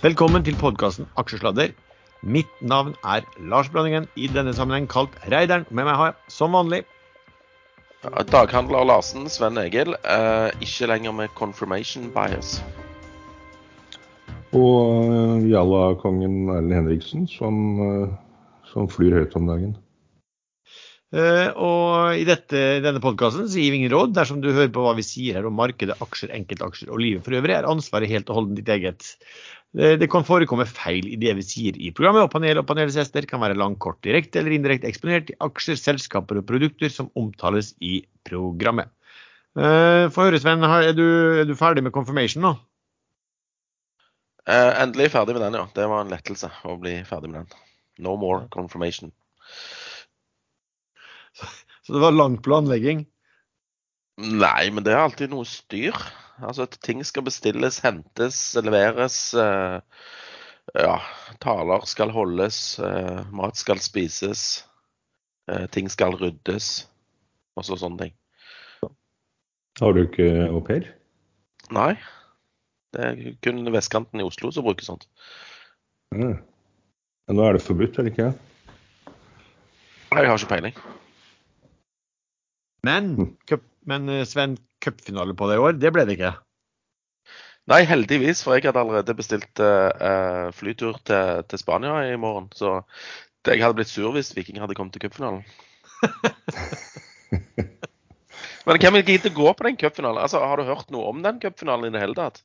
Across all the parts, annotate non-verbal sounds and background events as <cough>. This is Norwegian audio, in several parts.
Velkommen til podkasten Aksjesladder. Mitt navn er Lars Blandingen, i denne sammenheng kalt Reideren. Med meg har jeg som vanlig Daghandler Larsen, Sven Egil. Eh, ikke lenger med confirmation bias. Og eh, Jalla-kongen Erlend Henriksen, som, eh, som flyr høyt om dagen. Eh, og i dette, denne podkasten gir vi ingen råd. Dersom du hører på hva vi sier her om markedet, aksjer, enkeltaksjer og livet for øvrig, er ansvaret helt og holdent ditt eget. Det, det kan forekomme feil i det vi sier i programmet, og panel og panelets gjester kan være langt, kort, direkte eller indirekte eksponert i aksjer, selskaper og produkter som omtales i programmet. Eh, Få høre, Sven. Er du, er du ferdig med confirmation nå? Eh, endelig ferdig med den, ja. Det var en lettelse å bli ferdig med den. No more confirmation. Så det var lang planlegging. Nei, men det er alltid noe styr. Altså, at ting skal bestilles, hentes, leveres. Eh, ja, taler skal holdes, eh, mat skal spises. Eh, ting skal ryddes. Og så sånne ting. Har du ikke au pair? Nei. Det er kun vestkanten i Oslo som bruker sånt. Mm. Men nå er det forbudt, eller ikke? Jeg har ikke peiling. Men, men eh, Sven, cupfinale på det i år, det ble det ikke. Nei, heldigvis, for jeg hadde allerede bestilt uh, flytur til, til Spania i morgen. Så jeg hadde blitt sur hvis Viking hadde kommet til cupfinalen. <laughs> Men hvem vil gidde gå på den cupfinalen? Altså, har du hørt noe om den cupfinalen i det hele tatt?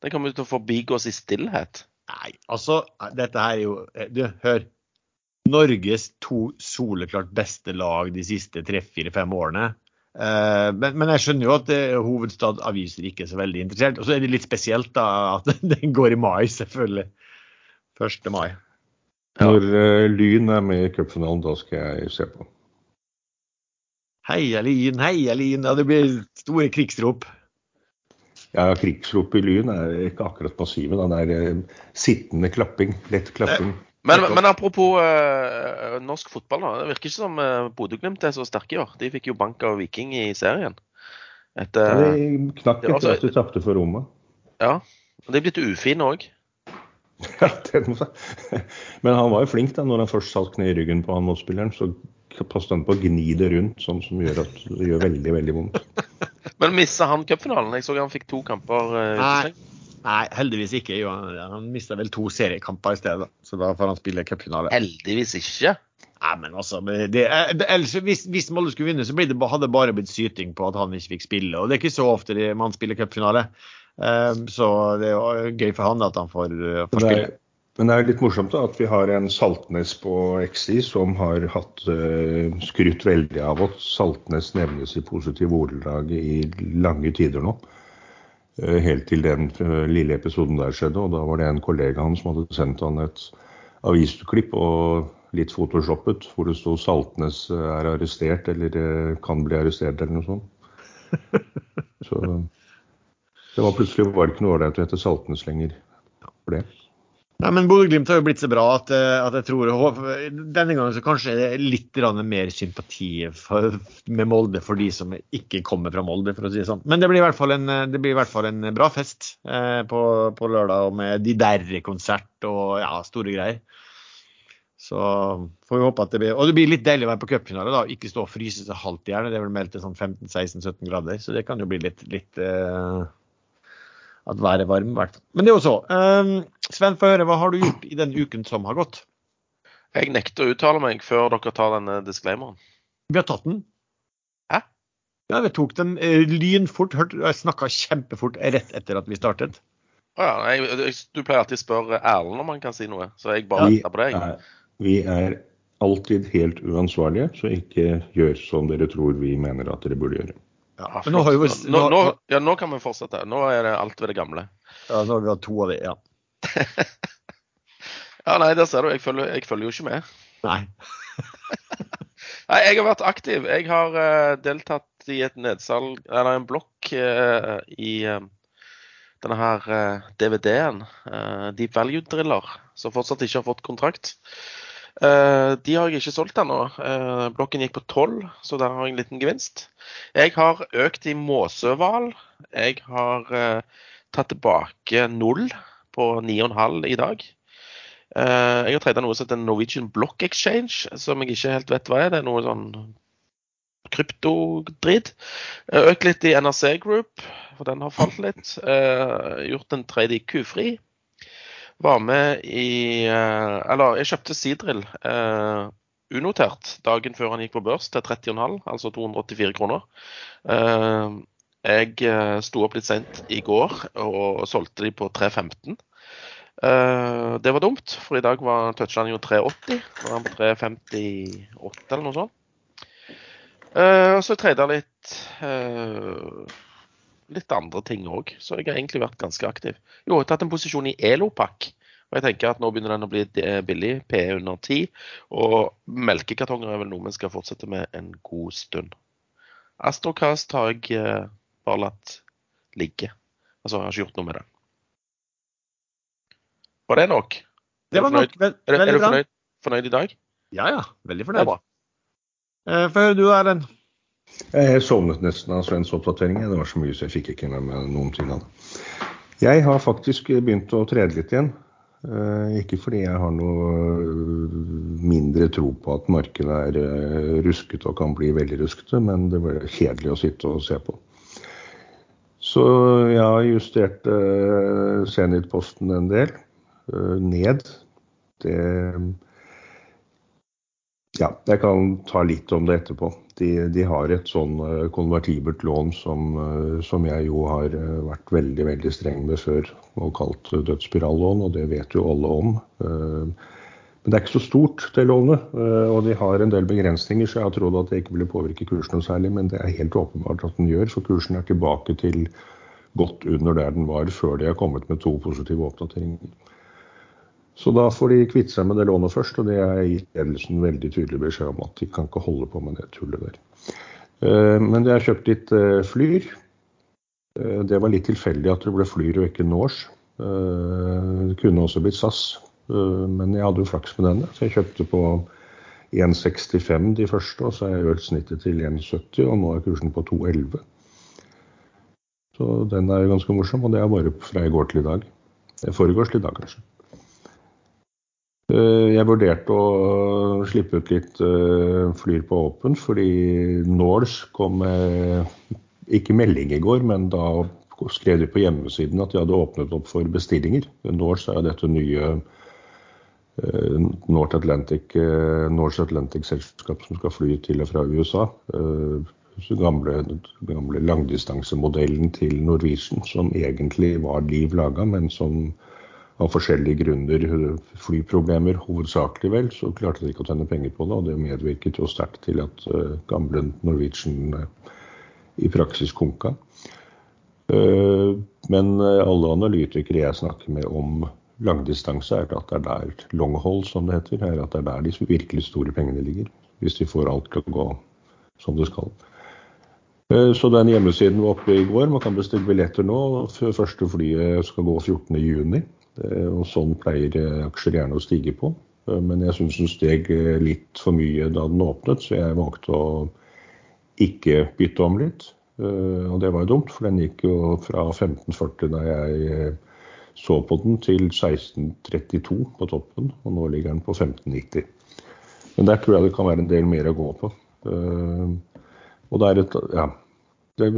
Den kommer til å forbigås i stillhet. Nei, altså, dette her er jo eh, Du, hør. Norges to soleklart beste lag de siste tre-fire-fem årene. Eh, men, men jeg skjønner jo at eh, hovedstadsaviser ikke er så veldig interessert. Og så er det litt spesielt da at <laughs> den går i mai, selvfølgelig. 1. mai. Ja. Når uh, Lyn er med i cupfinalen, da skal jeg se på. Heia Lyn, heia Lyn. Ja, det blir store krigsrop. Ja, krigsrop i Lyn er ikke akkurat massive. Den er sittende klapping. Lett klapping. Men, men apropos eh, norsk fotball, da. Det virker ikke som uh, Bodø-Glimt er så sterke i år. De fikk jo bank av Viking i serien. Etter, Ja, de knakk det er etter altså- at de tapte for Roma. ja. Og de er blitt ufine òg. Ja, det må jeg Men han var jo flink da, når han først satt kne i ryggen på han motspilleren. Så passet han på å gni det rundt, sånn som gjør at det gjør veldig, veldig vondt. <laughs> Men missa han cupfinalen? Jeg så han fikk to kamper. eh, Nei. Nei, heldigvis ikke. Han mista vel to seriekamper i stedet, så da får han spille cupfinale. Heldigvis ikke. Nei, men altså, det, det, ellers, hvis, hvis Molde skulle vinne, så det, hadde det bare blitt syting på at han ikke fikk spille. Og det er ikke så ofte det- man spiller cupfinale. Um, så det er jo gøy for han at han får, uh, får spille. men det er litt morsomt da, at vi har en Saltnes på XI som har hatt uh, skrytt veldig av at Saltnes nevnes i positive ordelag i lange tider nå. Eh, helt til den eh, lille episoden der skjedde. og Da var det en kollega han som hadde sendt han et avisklipp og litt photoshoppet hvor det sto 'Saltnes eh, er arrestert' eller 'kan bli arrestert' eller noe sånt. <laughs> Så det var plutselig var det ikke noe ålreit å hete Saltnes lenger for det. Nei, men Bodø-Glimt har jo blitt så bra at, uh, at jeg tror denne gangen så kanskje er det litt mer sympati for, med Molde for de som ikke kommer fra Molde, for å si det sånn. Men det blir i hvert fall en, i hvert fall en bra fest eh, på, på lørdag med de derre-konsert og ja, store greier. Så får vi håpe at det blir Og det blir litt deilig å være på cupfinale, da. Ikke stå og fryse seg halvt i hjel. Det er vel meldt til sånn 15-16-17 grader, så det kan jo bli litt, litt eh, At været er varmt, i hvert fall. Men det er jo så. Um, Sven, få høre. Hva har du gjort i den uken som har gått? Jeg nekter å uttale meg før dere tar denne disclaimeren. Vi har tatt den. Hæ? Ja, vi tok den eh, lynfort. Jeg snakka kjempefort rett etter at vi startet. Å ja, jeg, du pleier alltid å spørre Erlend om han kan si noe, så jeg bare venter ja, på deg. er, vi er alltid helt uansvarlige, så ikke gjør som dere tror vi mener at dere burde gjøre. Ja, nå har vi, nå, nå, ja, nå kan vi fortsette. Nå er det alt ved det gamle. ja, nå har vi hatt to av de, ja. <laughs> Ja, nei, der ser du. Jeg følger, jeg følger jo ikke med. Nei. <laughs> Nei, jeg har vært aktiv. Jeg har uh, deltatt i et nedsalg, eller en blokk uh, i uh, denne her DVD-en, Deep Value Driller, som fortsatt ikke har fått kontrakt. Eh, de har jeg ikke solgt ennå. Eh, blokken gikk på 12, så der har jeg en liten gevinst. Jeg har økt i måsehval. Jeg har eh, tatt tilbake null på på 9,5 i dag. Jeg har trada noe som heter Norwegian Block Exchange, som jeg ikke helt vet hva er. Det er noe sånn kryptodritt. Økt litt i NRC Group, for den har falt litt. Gjort en trade i Q-fri. Var med i Eller jeg kjøpte Sidril unotert dagen før han gikk på børs til 30,5, altså 284 kroner. Jeg sto opp litt seint i går og solgte de på 315. Det var dumt, for i dag var toucha jo 380. Nå er han på 358 eller noe sånt. Og så trada litt litt andre ting òg, så jeg har egentlig vært ganske aktiv. Jo, jeg har tatt en posisjon i Elopak. Og jeg tenker at nå begynner den å bli billig, PE under 10. Og melkekartonger er vel noe vi skal fortsette med en god stund. Astrocast har jeg bare latt ligge. Altså, jeg har ikke gjort noe med det. Var det nok? Det var nok. Vel, Er, er du veldig bra. fornøyd, fornøyd i dag? Ja, ja. Veldig er fornøyd. bra. Eh, Få høre du, Erlend. Jeg sovnet nesten av Svens oppdatering. Det var så mye, så jeg fikk ikke med meg noen ting av det. Jeg har faktisk begynt å trede litt igjen. Eh, Ikke fordi jeg har noe øh, mindre tro på at markedet er ruskete rusket og kan bli veldig ruskete, men det ble kjedelig å sitte og se på. Så jeg har justert øh, Zenit-posten en del. Ned. Det ja, jeg kan ta litt om det etterpå. De, de har et sånn eh, konvertibelt lån som, eh, som jeg jo har eh, vært veldig veldig streng med før og kalt dødsspirallån, og det vet jo alle om. Men det er ikke så stort, det lånet, og de har en del begrensninger, så jeg har trodd at det ikke ville påvirke kursen noe særlig, men det er helt åpenbart at den gjør, for kursen er tilbake til godt under der den var før de har kommet med to positive oppdateringer. Så da får de kvitte seg med det lånet først, og det er gitt ledelsen veldig tydelig beskjed om at de kan ikke holde på med det tullet der. Eh, Men jeg har kjøpt litt eh, Flyr. Eh, Det var litt tilfeldig at det ble Flyr og ikke Norse. Det kunne også blitt SAS, men jeg hadde jo flaks med denne. Så jeg kjøpte på 1,65 de første, og så har jeg økt snittet til 1,70, og nå er kursen på 2,11. Så den er jo ganske morsom, og det er bare fra i går til i dag. Det Foregårs til i dag, kanskje. Eh, Jeg vurderte å slippe ut litt eh, Flyr på åpen, fordi Norse kom med ikke melding i går, men da skrev de på hjemmesiden at de hadde åpnet opp for bestillinger. Norse er dette nye eh, North Atlantic, Norse Atlantic-selskap som skal fly til og fra USA. Den gamle, gamle langdistansemodellen til Norwegian, som egentlig var liv laga, men som av forskjellige grunner, flyproblemer hovedsakelig vel, så klarte de ikke å tjene penger på det. Og det medvirket jo sterkt til at eh, gamle Norwegian eh, i praksis konka. Eh, men eh, alle analytikere jeg snakker med om langdistanse, er at det er der long haul, som det heter, er at det er der de virkelig store pengene ligger. Hvis de får alt til å gå som det skal. Eh, Så den hjemmesiden var oppe i går. Man kan bestille billetter nå. Før første flyet skal gå 14.6. Og sånn pleier eh, aksjer gjerne å stige på. Eh, Men jeg syns den steg eh, litt for mye da den åpnet, så jeg valgte å ikke bytte om litt. Og det var jo dumt, for den gikk jo fra 1540 da jeg så på den, til 1632 på toppen. Og nå ligger den på 1590. Men der tror jeg det kan være en del mer å gå på. Og det er et Ja. Det,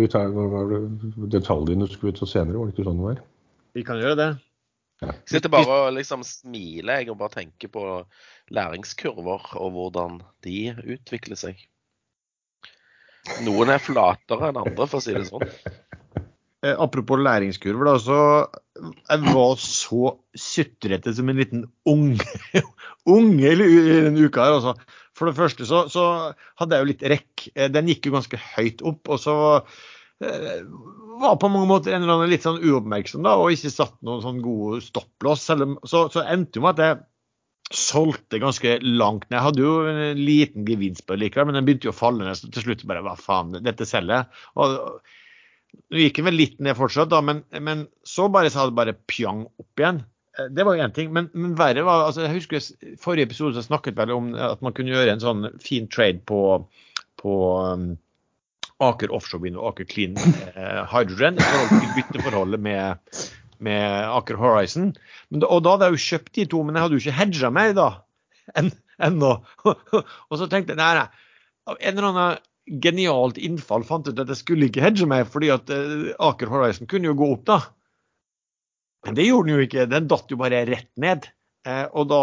detaljene skulle vi ta senere, var det ikke sånn det var? Vi kan gjøre det. Sitter bare og liksom smiler jeg, og bare tenker på læringskurver og hvordan de utvikler seg. Noen er flatere enn andre, for å si det sånn. <laughs> Eh, apropos læringskurver, da, så jeg var så sutrete som en liten unge, <laughs> unge i denne uka her, altså. For det første så, så hadde jeg jo litt rekk. Eh, Den gikk jo ganske høyt opp, og så var på mange måter en eller annen litt sånn uoppmerksom da, og ikke satt noen sånn god stopplås. Så, så endte jo med at jeg solgte ganske langt ned. Jeg hadde jo en liten gevinst på det likevel, men den begynte jo å falle ned. Så til slutt bare hva faen, dette selger jeg. Nå gikk den vel litt ned fortsatt, da, men, men så bare sa det bare pjang opp igjen. Eh, Det var jo én ting, men, men verre var altså jeg husker i Forrige episode så snakket vel om at man kunne gjøre en sånn fin trade på, på um, Aker Offshore Wind og Aker Clean eh, Hydrogen i forhold til bytteforholdet med, med Aker Horizon. Da, og da hadde jeg jo kjøpt de to, men jeg hadde jo ikke hedga mer da ennå. <laughs> og så tenkte jeg nei, nei. Av en eller annen genialt innfall fant ut at jeg skulle ikke hedge meg, fordi at uh, Aker Horizon kunne jo gå opp, da. Men det gjorde den jo ikke. Den datt jo bare rett ned. Eh, og da,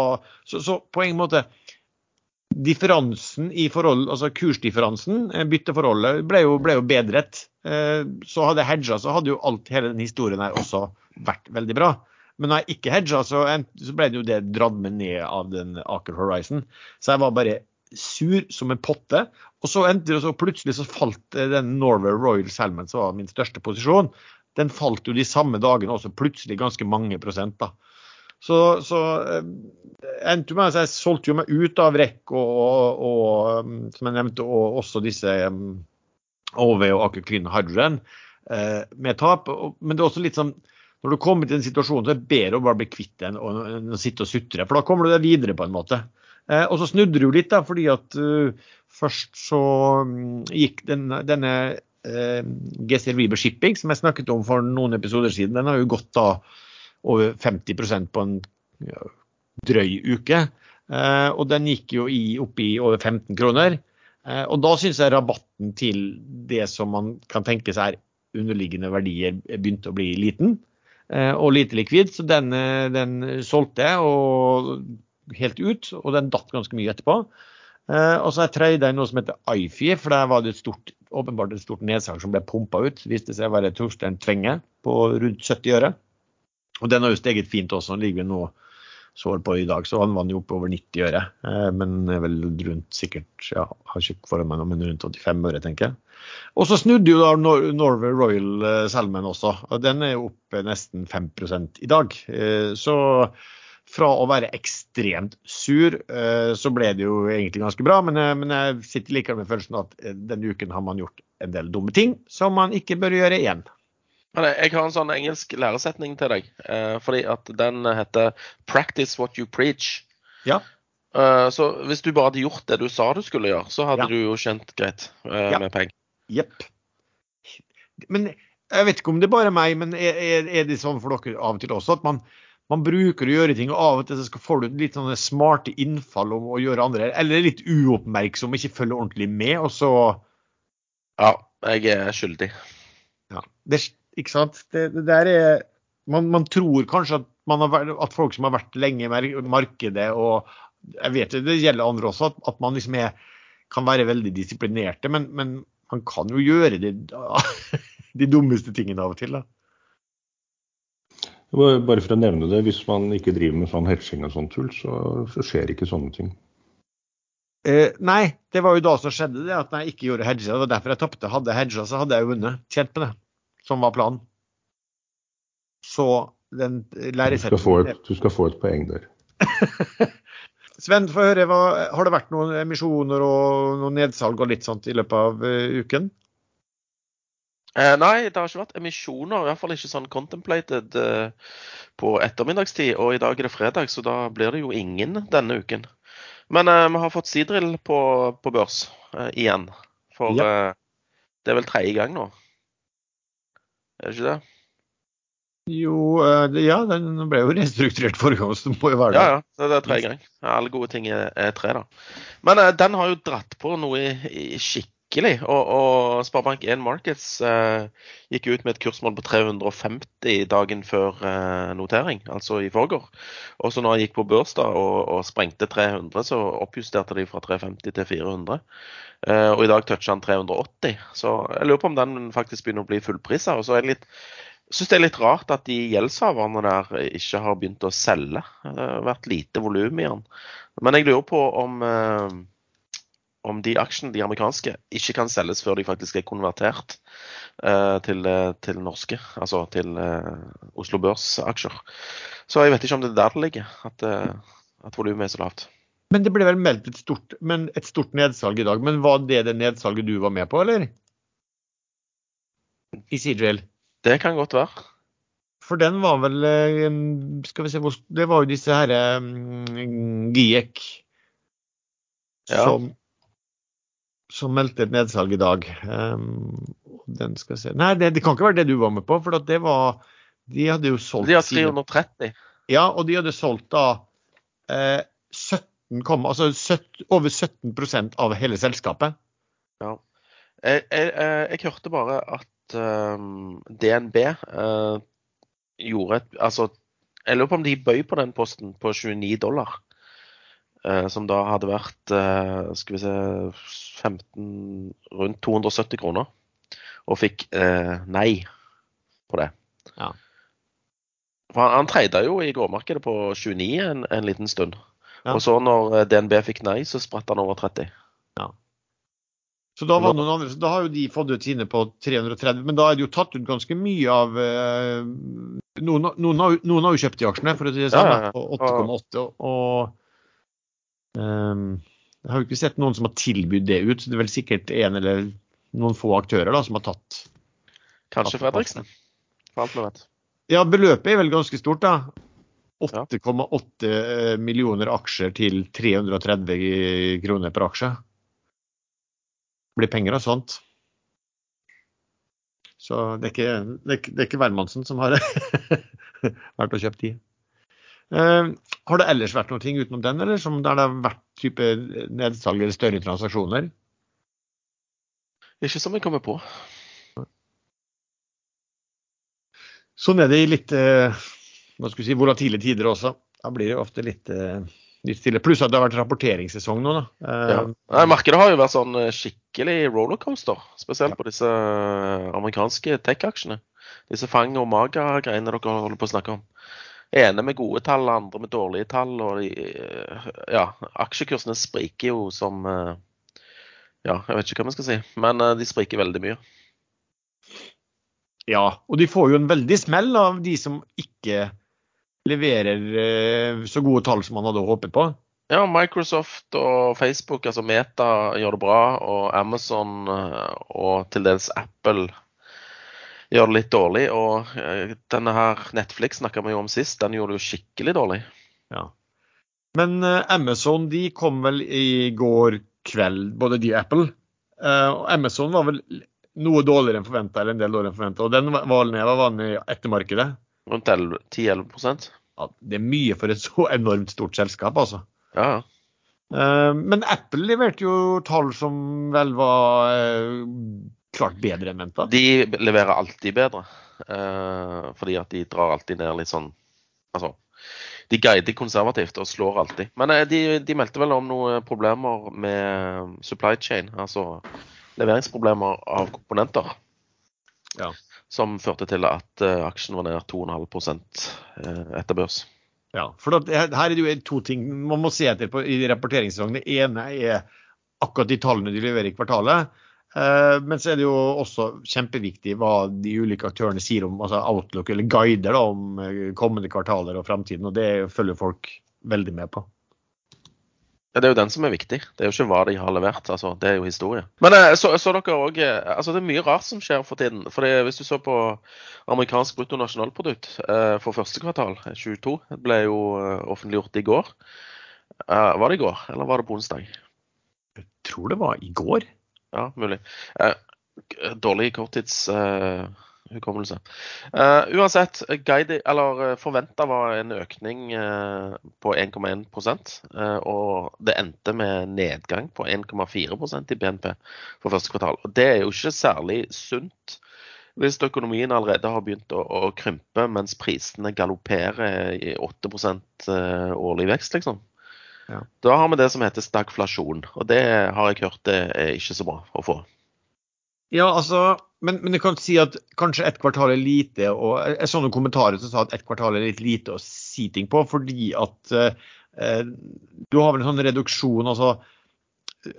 så, så på en måte differansen i forhold, altså kursdifferansen, eh, bytteforholdet, ble jo, ble jo bedret. Eh, så hadde jeg hedga, så hadde jo alt, hele den historien her også vært veldig bra. Men når jeg ikke hedga, så, så ble det jo det dratt med ned av den Aker Horizon. Så jeg var bare sur som en potte. Og så endte det så plutselig så falt eh, den Norway Royal Salmon, som var min største posisjon, den falt jo de samme dagene også plutselig ganske mange prosent. da. Så, så eh, endte med jeg solgte jo meg ut av REC og, og, og, um, som jeg nevnte, og også disse um, OV og Aker Clean Hydrogen eh, med tap. Men det er også litt sånn når du kommer til en situasjon, så er det bedre å bare bli kvitt den enn å sitte og sutre. For da kommer du deg videre, på en måte. Eh, og så snudde du litt, da, fordi at først så um, gikk den, denne uh, GCR Reaver Shipping, som jeg snakket om for noen episoder siden, den har jo gått da over 50% på en drøy uke. Eh, og den gikk jo i, opp i over 15 kroner. Eh, og da syns jeg rabatten til det som man kan tenke seg er underliggende verdier, begynte å bli liten. Eh, og lite likvid, så den, den solgte jeg helt ut, og den datt ganske mye etterpå. Og så har jeg trada noe som heter IFI, for der var det et stort, åpenbart et stort nedsalg som ble pumpa ut. Viste seg å være Torstein Tvenge på rundt 70 øre. Og den har jo steget fint også. Den ligger nå så på i dag, så han vant jo oppe over 90 øre. Eh, men er vel rundt sikkert ja, har ikke foran meg noe, men rundt 85 øre, tenker jeg. Og så snudde jo da Norway Royal eh, Salmon også. og Den er jo oppe nesten 5 i dag. Eh, så fra å være ekstremt sur, så ble det jo egentlig ganske bra. Men, men jeg sitter likevel med følelsen at denne uken har man gjort en del dumme ting som man ikke bør gjøre igjen. Jeg har en sånn engelsk læresetning til deg. Eh, fordi at den heter 'practice what you preach'. Ja. Eh, så hvis du bare hadde gjort det du sa du skulle gjøre, så hadde ja. du jo kjent greit eh, ja. med penger. Jepp. Men jeg vet ikke om det er bare meg, men er, er, det sånn for dere av og til også at man, man bruker å gjøre ting, og av og til så får du litt sånne smarte innfall om å gjøre andre, eller litt uoppmerksom, ikke følge ordentlig med, og så Ja, jeg er skyldig. Ja. Det, ikke sant? Det, det der er man, man, tror kanskje at, har, at, folk som har vært lenge i markedet, og jeg vet det, det gjelder andre også, at, at man liksom er, kan være veldig disiplinerte, men, men, man kan jo gjøre de, <laughs> de dummeste tingene av og til. da. Bare for å nevne det, hvis man ikke driver med sånn hedging og sånt tull, så, så, skjer ikke sånne ting. Eh, nei, det var jo da som skjedde det, at jeg ikke gjorde hedger. Det var derfor jeg tapte. Hadde jeg hedga, så hadde jeg vunnet. Tjent på det som var planen. Så den læresetningen du, du skal få et poeng der. <laughs> Sven, få høre, hva, har det vært noen emisjoner og noen nedsalg og litt sånt i løpet av uh, uken? Eh, nei, det har ikke vært emisjoner. I hvert fall ikke sånn contemplated uh, på ettermiddagstid. Og i dag er det fredag, så da blir det jo ingen denne uken. Men uh, vi har fått Sidril på, på børs igjen. For ja. det er vel tredje gang nå. Er det ikke det? Jo, eh, ja, den ble jo restrukturert forrige gang, så det må jo være det. Ja, ja. Det er tre ganger. Ja, alle gode ting er, er, tre, da. Men uh, den har jo dratt på noe i, i skikkelig. Og, og Sparebank1 Markets uh, gikk ut med et kursmål på 350 dagen før uh, notering, altså i forgår. Og så når han gikk på børs da, og, og, sprengte 300, så oppjusterte de fra 350 til 400. Uh, og i dag toucher han 380, så jeg lurer på om den faktisk begynner å bli fullprisa. Og så er det litt syns det er litt rart at de gjeldshaverne der ikke har begynt å selge. Det har vært lite volum i den. Men jeg lurer på om, uh, om de aksjene, de amerikanske, ikke kan selges før de faktisk er konvertert uh, til, til, norske, altså til Oslo Børs-aksjer. Så jeg vet ikke om det er der det ligger, at, at volumet er så lavt. Men det ble vel meldt et stort, et stort, nedsalg i dag. Men var det det nedsalget du var med på, eller? I Seadrill? Det kan godt være. For den var vel eh, Skal vi se Det var jo disse herre um, GIEK ja. Som, meldte et nedsalg i dag. Um, den skal se Nei, det, det, kan ikke være det du var med på, for det var De hadde jo solgt De har sine- 330. Ja, og de hadde solgt da eh, 17, komma- altså 17, over 17% av hele selskapet. Ja. Jeg, jeg, jeg, jeg hørte bare at um, DNB uh, gjorde et Altså, jeg lurer på om de bøy på den posten på 29 dollar. Eh, som da hadde vært eh, skal vi se 15 Rundt 270 kroner. Og fikk eh, nei på det. Ja. For han, han treida jo i gårdmarkedet på 29 en, en liten stund. Ja. Og så når DNB fikk nei, så spratt han over 30. Så da, var noen andre, så da har jo de fått ut sine på 330, men da er det jo tatt ut ganske mye av eh, noen, noen, har, noen har jo kjøpt de aksjene, for å si det sånn, Ja, ja, ja. på 8,8. Og jeg har jo ikke sett noen som har tilbudt det ut. Det er vel sikkert en eller noen få aktører da, som har tatt. Kanskje Fredriksen, for alt vi vet. Ja, beløpet er vel ganske stort, da. Ja. 8,8 millioner aksjer til 330 kroner per aksje. Det blir penger av sånt. Så det er ikke, det er, ikke- det er ikke hvermannsen som har <laughs> vært og kjøpt de. Eh, har det ellers vært noe utenom den, eller som der det har vært type nedsalg eller større transaksjoner? Ikke som jeg kommer på. Sånn er det i litt eh, hva skal vi si, volatile tider også. Da blir det ofte litt, eh, litt stille. Pluss at det har vært rapporteringssesong nå. Da. Ja. Nei, markedet har jo vært sånn skikkelig rollercoaster. Spesielt på disse amerikanske tech-aksjene. Disse Fang og Maga-greiene dere holder på å snakke om. Ene med gode tall, andre med dårlige tall. Og eh, ja, aksjekursene spriker jo som eh, Ja, jeg vet ikke hva vi skal si. Men eh, de spriker veldig mye. Ja, og de får jo en veldig smell av de som ikke leverer så gode tall som man hadde håpet på. Ja, Microsoft og Facebook, altså Meta, gjør det bra. Og Amazon og til dels Apple gjør det litt dårlig. Og eh, denne her Netflix snakka vi jo om sist, den gjorde det jo skikkelig dårlig. Ja. Men eh, Amazon de kom vel i går kveld, både de og Apple. Eh, og Amazon var vel noe dårligere enn forventa, eller en del dårligere enn forventa. Og den var ned, var vanlig i ettermarkedet? Rundt 11 10-11% Ja, det er mye for et <laughs> så enormt stort selskap, altså. Ja, ja. Men Apple leverte jo tall som vel var klart bedre enn venta. De leverer alltid bedre. uh, fordi at de drar alltid ned litt sånn Altså, de guider konservativt og slår alltid. Men uh, de, de meldte vel om noen problemer med supply chain, altså leveringsproblemer av komponenter. Ja. Som førte til at uh, aksjen var ned 2,5 eh, etter børs. Ja, for da, her er det jo to ting man må se etter på, i rapporteringssesongen. Det ene er akkurat de tallene de leverer i kvartalet. Eh, men så er det jo også kjempeviktig hva de ulike aktørene sier om altså Outlook eller guider da, om eh, kommende kvartaler og framtiden. Og det følger folk veldig med på. Ja, Det er jo den som er viktig. Det er jo ikke hva de har levert. altså, Det er jo historie. Men eh, så, så dere også, eh, altså det er mye rart som skjer for tiden. for det, Hvis du så på amerikansk bruttonasjonalprodukt eh, for første kvartal, eh, 22, det ble jo offentliggjort i går. Eh, var det i går, eller var det på onsdag? Jeg tror det var i går. Ja, mulig. Eh, dårlig korttidshukommelse. Eh, uansett, guide, eller forventa var en økning eh, på 1,1 eh, og det endte med nedgang på 1,4% i BNP for første kvartal. Og Det er jo ikke særlig sunt hvis økonomien allerede har begynt å, å krympe, mens prisene galopperer i 8 eh, årlig vekst, liksom. Ja. Da har vi det som heter stagflasjon, og det har jeg hørt det er ikke så bra å få. Ja, altså, men, men jeg kan si at kanskje ett kvartal er lite. og Jeg så noen kommentarer som sa at ett kvartal er litt lite å si ting på, fordi at eh, du har vel en sånn reduksjon. altså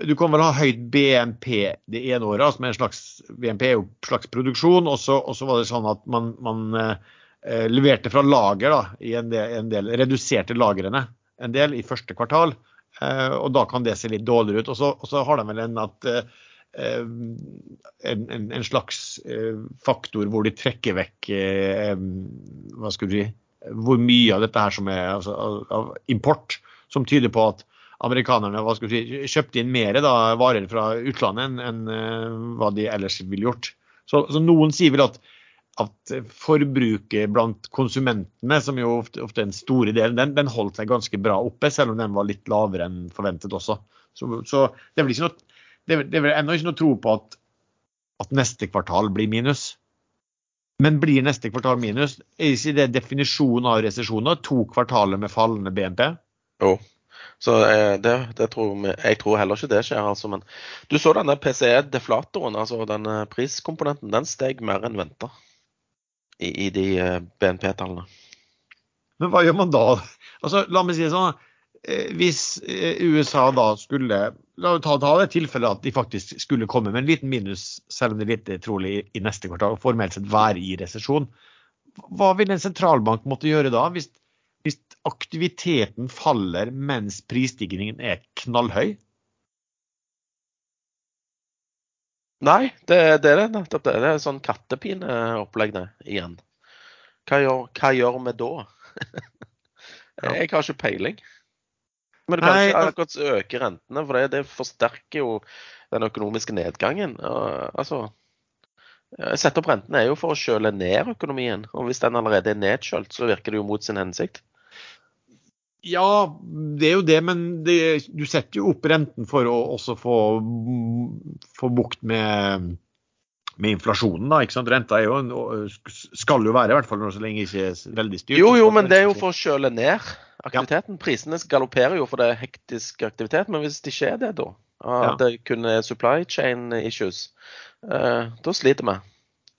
Du kan vel ha høyt BNP det ene året, altså med en slags BNP er jo slags produksjon, og så, og så var det sånn at man, man eh, leverte fra lager da, i en del, en del reduserte lagrene en del i første kvartal. eh, og da kan det se litt dårligere ut. Og så, og så har de vel en at eh, en, en, en slags eh, faktor hvor de trekker vekk hva skal du si, hvor mye av dette her som er altså, av, import, som tyder på at amerikanerne hva skal du si, kjøpte inn mer da, varer fra utlandet enn enn, hva de ellers ville gjort. Så, så noen sier vel at at forbruket blant konsumentene, som jo ofte, ofte er en store del, den, den, holdt seg ganske bra oppe, selv om den var litt lavere enn forventet også. Så, så det er vel ikke noe, det er, det er vel ennå ikke noe tro på at, at, neste kvartal blir minus. Men blir neste kvartal minus, er ikke det definisjonen av resesjoner? To kvartaler med fallende BNP? Jo. Så eh, det, det tror vi, jeg tror heller ikke det skjer. altså, Men du så denne PCE-deflatoren, altså den priskomponenten, den steg mer enn venta i, i de eh, BNP-tallene. Men hva gjør man da? Altså, la meg si det sånn. Eh, hvis eh, USA da skulle La oss ta, ta det tilfellet at de faktisk skulle komme med en liten minus, selv om det er litt trolig i neste kvartal, og formelt sett være i resesjon. Hva vil en sentralbank måtte gjøre da, hvis, hvis aktiviteten faller mens prisstigningen er knallhøy? Nei, det, det er nettopp det. Det er sånn kattepineopplegg det, igjen. Hva gjør, hva gjør vi da? jeg har ikke peiling. Men det kan ikke akkurat øke rentene, for det, det, forsterker jo den økonomiske nedgangen. altså, Sette opp rentene er jo for å kjøle ned økonomien. Og hvis den allerede er nedkjølt, så virker det jo mot sin hensikt. Ja, det er jo det, men det, du setter jo opp renten for å også få, få bukt med, med inflasjonen. da, ikke sant? Renta er jo, skal jo være, i hvert fall så lenge ikke er veldig styrt. Jo, jo, men det er jo for å kjøle ned aktiviteten. Ja. Prisene galopperer jo for det er hektisk aktivitet, men hvis det ikke er det, da, at ja. det kun er supply chain issues, eh, da sliter vi.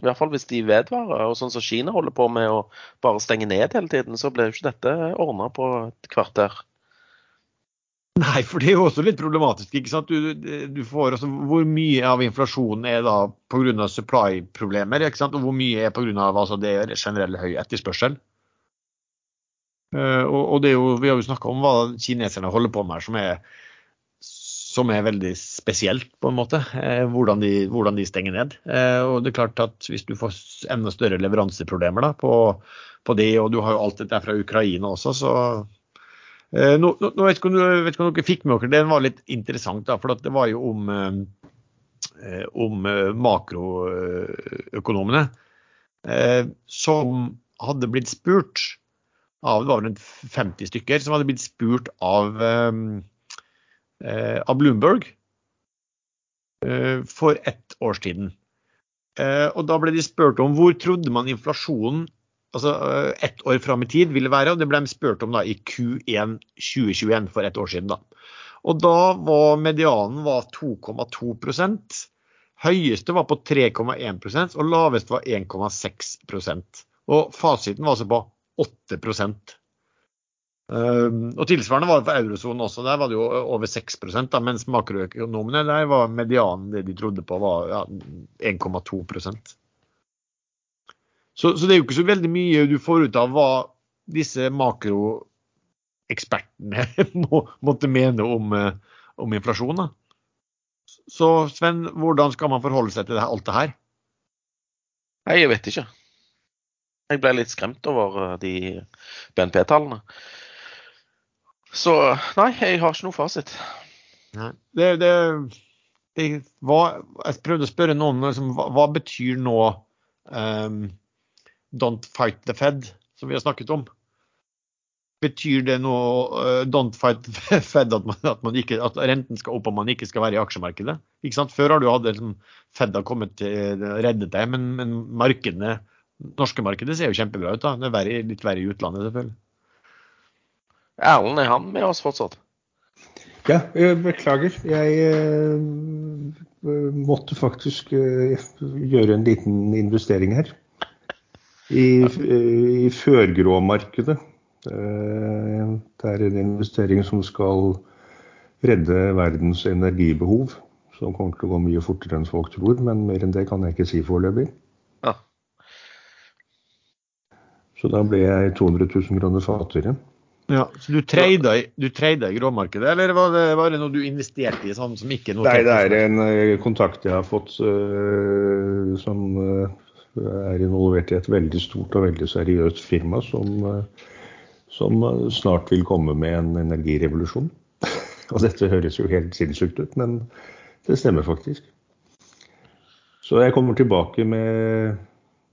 I hvert fall hvis de vedvarer. Og sånn som Kina holder på med å bare stenge ned hele tiden, så blir jo ikke dette ordna på et kvarter. Nei, for det er jo også litt problematisk. ikke sant? Du, du får også, Hvor mye av inflasjonen er da pga. supply-problemer, ikke sant? og hvor mye er pga. Altså, det er generell høy etterspørsel? Uh, og, og, jo, Vi har jo snakka om hva kineserne holder på med, som er som er veldig spesielt, på en måte. Eh, hvordan, de, hvordan, de, stenger ned. Eh, og det er klart at Hvis du får enda større leveranseproblemer da, på, på det, og du har jo alt dette fra Ukraina også, så eh, nå, nå, vet ikke om, vet ikke om dere fikk med dere det var litt interessant, da, for det var jo om, om makroøkonomene som hadde blitt spurt av det var rundt 50 stykker som hadde blitt spurt av av Bloomberg eh, for ett års tiden. Eh, og da ble de spurt om hvor trodde man inflasjonen altså ett år fram i tid ville være, og det ble de spurt om da i Q1 2021 for ett år siden. da. Og da var medianen 2,2% Høyeste var på 3,1% og laveste var 1,6% Og fasiten var altså på 8 Ehm, og Tilsvarende var det for eurosonen også. Der var det jo over 6 da, mens makroøkonomene der var medianen det de trodde på, var ja, 1,2 så, så det er jo ikke så veldig mye du får ut av hva disse makroekspertene <laughs> må, måtte mene om, eh, om inflasjon. Da. Så Sven, hvordan skal man forholde seg til alt det her? Nei, jeg vet ikke. Jeg ble litt skremt over eh, de BNP-tallene. Så nei, jeg har ikke noe fasit. Nei. Det, det, det var, jeg prøvde å spørre noen liksom, hva, hva, betyr nå um, 'don't fight the Fed', som vi har snakket om? Betyr det nå uh, 'don't fight the <laughs> Fed' at, man, at, man ikke, at, renten skal opp og man ikke skal være i aksjemarkedet? Ikke sant? Før har du hatt liksom, Fed har kommet til reddet deg, men, men markedene, norske markedet ser jo kjempebra ut. da. Det er verre, litt verre i utlandet, selvfølgelig. Erlend, er han med oss fortsatt? Ja, jeg beklager. Jeg måtte faktisk gjøre en liten investering her. I, i førgråmarkedet. det er en investering som skal redde verdens energibehov. Som kommer til å gå mye fortere enn folk tror, men mer enn det kan jeg ikke si foreløpig. Ja. Så da ble jeg 200 000 kroner fattigere. Ja, så Du trada i gråmarkedet, eller var det, var det, noe du investerte i? sånn som ikke noe Nei, det er en uh, kontakt jeg har fått uh, som uh, er involvert i et veldig stort og veldig seriøst firma som, som snart vil komme med en energirevolusjon. <laughs> og dette høres jo helt sinnssykt ut, men det stemmer faktisk. Så jeg kommer tilbake med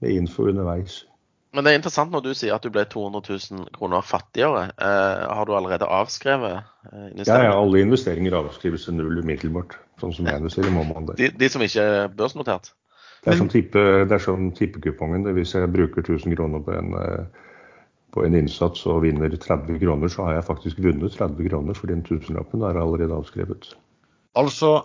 med info underveis. Men det er interessant når du sier at du ble 200 000 kroner fattigere. Eh, har du allerede avskrevet eh, ja, ja, alle investeringer avskrives til null umiddelbart. Sånn som jeg investerer, må man det. De, de som ikke er børsnotert? Det er som, tippe, det er som tippekupongen. Hvis jeg bruker 1000 kroner på en, eh, på en innsats og vinner 30 kroner, så har jeg faktisk vunnet 30 kroner, for den tusenlappen er allerede avskrevet. Altså,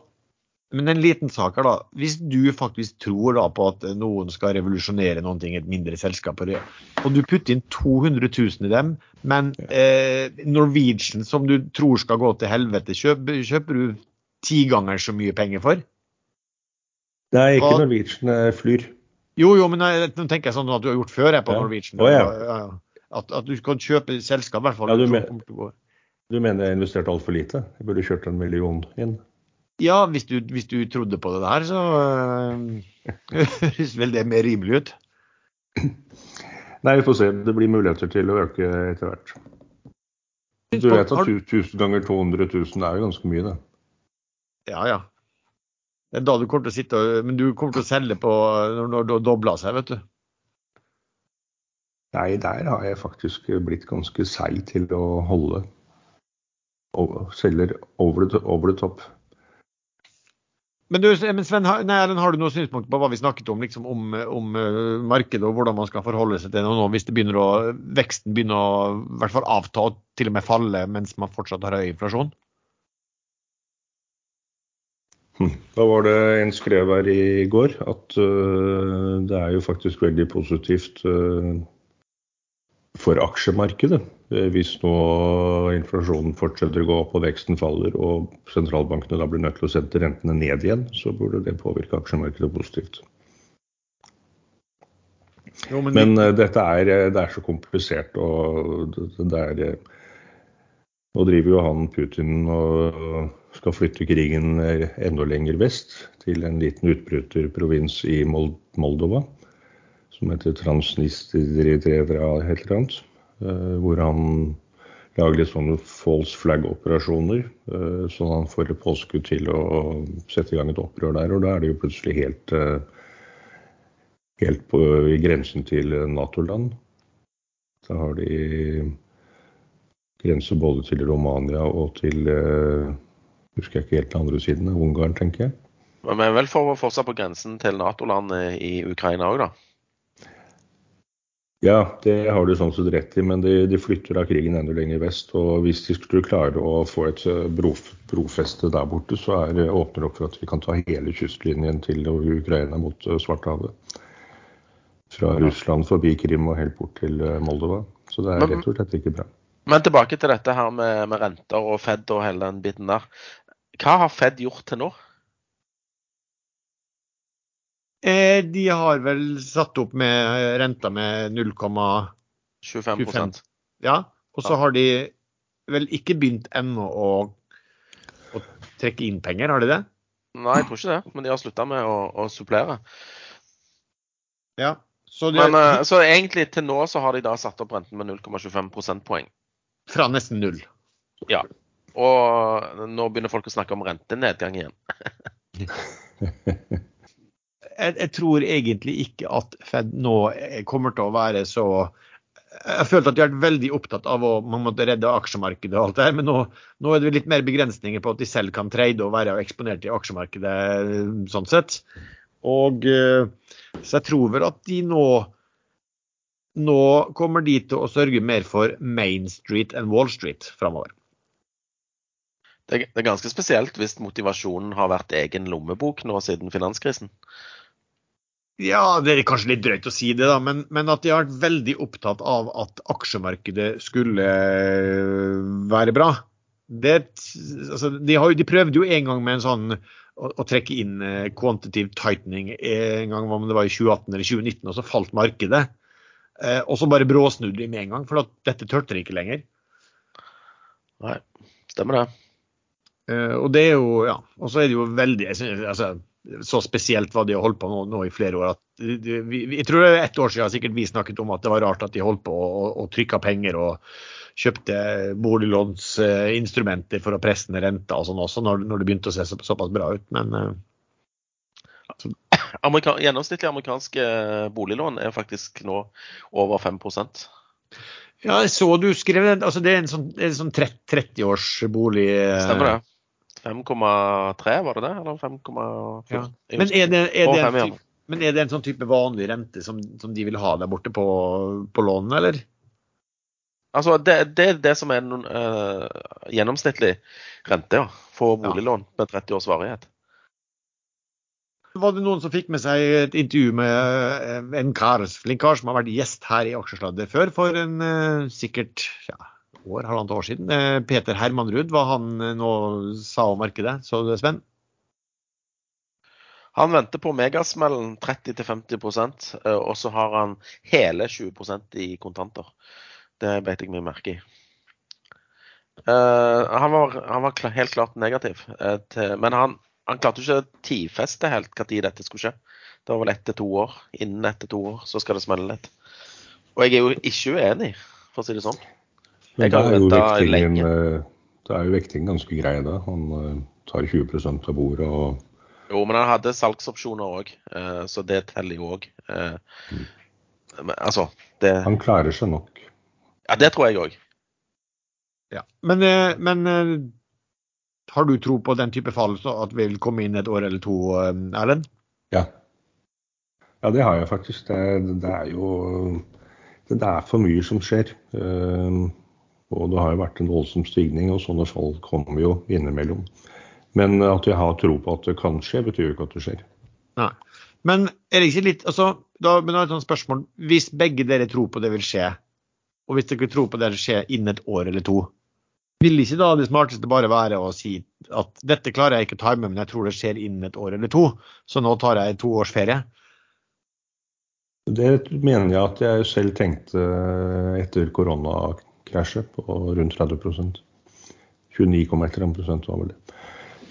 men en liten sak her, da. Hvis du faktisk tror da på at noen skal revolusjonere noen ting, et mindre selskap, og du putter inn 200 000 i dem, men eh, Norwegian, som du tror skal gå til helvete, kjøper, kjøper du ti ganger så mye penger for? Nei, ikke og, Norwegian, Flyr. Jo, jo, men jeg, nå tenker jeg sånn at du har gjort før jeg på ja. Norwegian. Oh, ja. At, at, du kan kjøpe selskap, i hvert fall. Ja, du, men, du mener jeg investerte altfor lite? Jeg burde kjørt en million inn? Ja, hvis du, hvis du, trodde på det der, så uh, <laughs> høres vel det mer rimelig ut. Nei, vi får se. Det blir muligheter til å øke etter hvert. Du vet at 1000 ganger 200 000 er jo ganske mye, det. Ja, ja. Det er da du kommer til å sitte og Men du kommer til å selge på når det dobler seg, vet du. Nei, der har jeg faktisk blitt ganske seig til å holde. Og selger over the, over the top. Men, du, men Sven, nei, har du noen synspunkt på hva vi snakket om, liksom om, om uh, markedet og hvordan man skal forholde seg til det nå hvis det begynner å, veksten begynner å hvert fall avta og til og med falle mens man fortsatt har høy inflasjon? Hm. Da var det en skrev her i går at det er jo faktisk veldig positivt for aksjemarkedet. Eh, hvis nå inflasjonen fortsetter å gå opp og veksten faller, og sentralbankene da blir nødt til å sette rentene ned igjen, så burde det påvirke aksjemarkedet positivt. Jo, men, men uh, dette er, eh, det er, så komplisert. og det er, Nå driver jo han Putin og skal flytte krigen enda lenger vest, til en liten utbryterprovins i Moldova som heter Transnistria et eller annet. Eh, hvor han lager litt sånne false flag-operasjoner. Eh, så han får påskudd til å sette i gang et opprør der. Og da er det jo plutselig helt, eh, helt på i grensen til Nato-land. Da har de grense både til Romania og til Husker jeg ikke helt den andre siden, Ungarn, tenker jeg. Men vel for, fortsatt på grensen til Nato-land i Ukraina òg, da? Ja, det har du sånn sett rett i, men de, de flytter da krigen enda lenger vest. og Hvis de skulle klare å få et brof, brofeste der borte, så er, åpner det opp for at vi kan ta hele kystlinjen til Ukraina mot eh, Svartehavet. Fra Russland forbi Krim og helt bort til eh, Moldova. Så det er rett og slett ikke bra. Men tilbake til dette her med, med renter og Fed og hele den biten der. Hva har Fed gjort til nå? Eh, de har vel satt opp med renta med 0,25% Ja, og så har de vel ikke begynt ennå å, å, trekke inn penger, har de det? Nei, jeg tror ikke det, men de har slutta med å, å, supplere. Ja, så, de, men, uh, så egentlig til nå så har de da satt opp renten med 0,25 prosentpoeng. Fra nesten null? Ja. Og nå begynner folk å snakke om rentenedgang igjen. <laughs> jeg, jeg, tror egentlig ikke at Fed nå kommer til å være så jeg følte at de har vært veldig opptatt av å man måtte redde aksjemarkedet, og alt det her, men nå, nå, er det litt mer begrensninger på at de selv kan trade og være eksponert i aksjemarkedet. sånn sett. Og eh, Så jeg tror vel at de nå nå kommer de til å sørge mer for Main Street enn Wall Street framover. Det er ganske spesielt hvis motivasjonen har vært egen lommebok nå siden finanskrisen. Ja, det er kanskje litt drøyt å si det, da, men, men, at de har vært veldig opptatt av at aksjemarkedet skulle eh, være bra. Det, altså, de, har, de, prøvde jo en gang med en sånn å, å trekke inn eh, quantitative tightening en gang om det var i 2018 eller 2019, og så falt markedet. Eh, og så bare bråsnudde de med en gang, for at dette turte de ikke lenger. Nei, stemmer det. Eh, og det er jo, ja, og så er det jo veldig jeg synes, altså, så spesielt hva de har holdt på nå, nå i flere år. At, vi, jeg tror det er ett år siden sikkert vi snakket om at det var rart at de holdt på og, trykka penger og kjøpte boliglånsinstrumenter for å presse ned renta og sånn også, når, når, det begynte å se så, såpass bra ut. Men altså. <clears throat> Amerika gjennomsnittlig amerikanske boliglån er faktisk nå over 5% Ja, jeg så du skrev det. Altså, det er en sånn, en sånn 30-årsbolig Stemmer det. 5,3 var det det? Eller 5,4? Ja. Men, er det, er det en type, men er det en sånn type vanlig rente som, som de vil ha der borte på, på lånene, eller? Altså, det, det er det som er noen, uh, gjennomsnittlig rente ja, for boliglån med 30 års varighet. Var det noen som fikk med seg et intervju med eh, en kar, flink kar som har vært gjest her i Aksjesladder før, for en uh, sikkert ja, år, halvannet år siden? Eh, Peter Hermanrud, hva han eh, nå sa om markedet. Så du det, Sven? Han venter på megasmellen 30-50 eh, og så har han hele 20% i kontanter. Det beit jeg meg merke i. Uh, han var, han var helt klart negativ, uh, til, men han, han klarte ikke å tidfeste helt når dette skulle skje. Det var vel ett til to år. Innen ett til to år så skal det smelle litt. Og jeg er jo ikke uenig, for å si det sånn. Men da er jo vektingen, eh, da er jo vektingen ganske grei da. Han eh, tar 20% av bordet og Jo, men han hadde salgsopsjoner òg, så det teller jo òg. Altså, det han klarer seg nok. Ja, det tror jeg òg. Ja. Men, eh, men eh, har du tro på den type fall, så at vi vil komme inn et år eller to, eh, Erlend? Ja. ja, det har jeg faktisk. Det, det er jo det, er for mye som skjer. Eh, og det har jo vært en voldsom stigning, og sånne fall kommer jo innimellom. Men at jeg har tro på at det kan skje, betyr jo ikke at det skjer. Nei. Men er det ikke litt altså, da, men da er det et spørsmål. Hvis begge dere tror på det vil skje, og hvis dere tror på det vil skje innen et år eller to, vil ikke da det smarteste bare være å si at dette klarer jeg ikke å time, men jeg tror det skjer innen et år eller to, så nå tar jeg to års ferie? Det mener jeg at jeg selv tenkte etter koronakrasjet på rundt 30% 29,1% var vel det.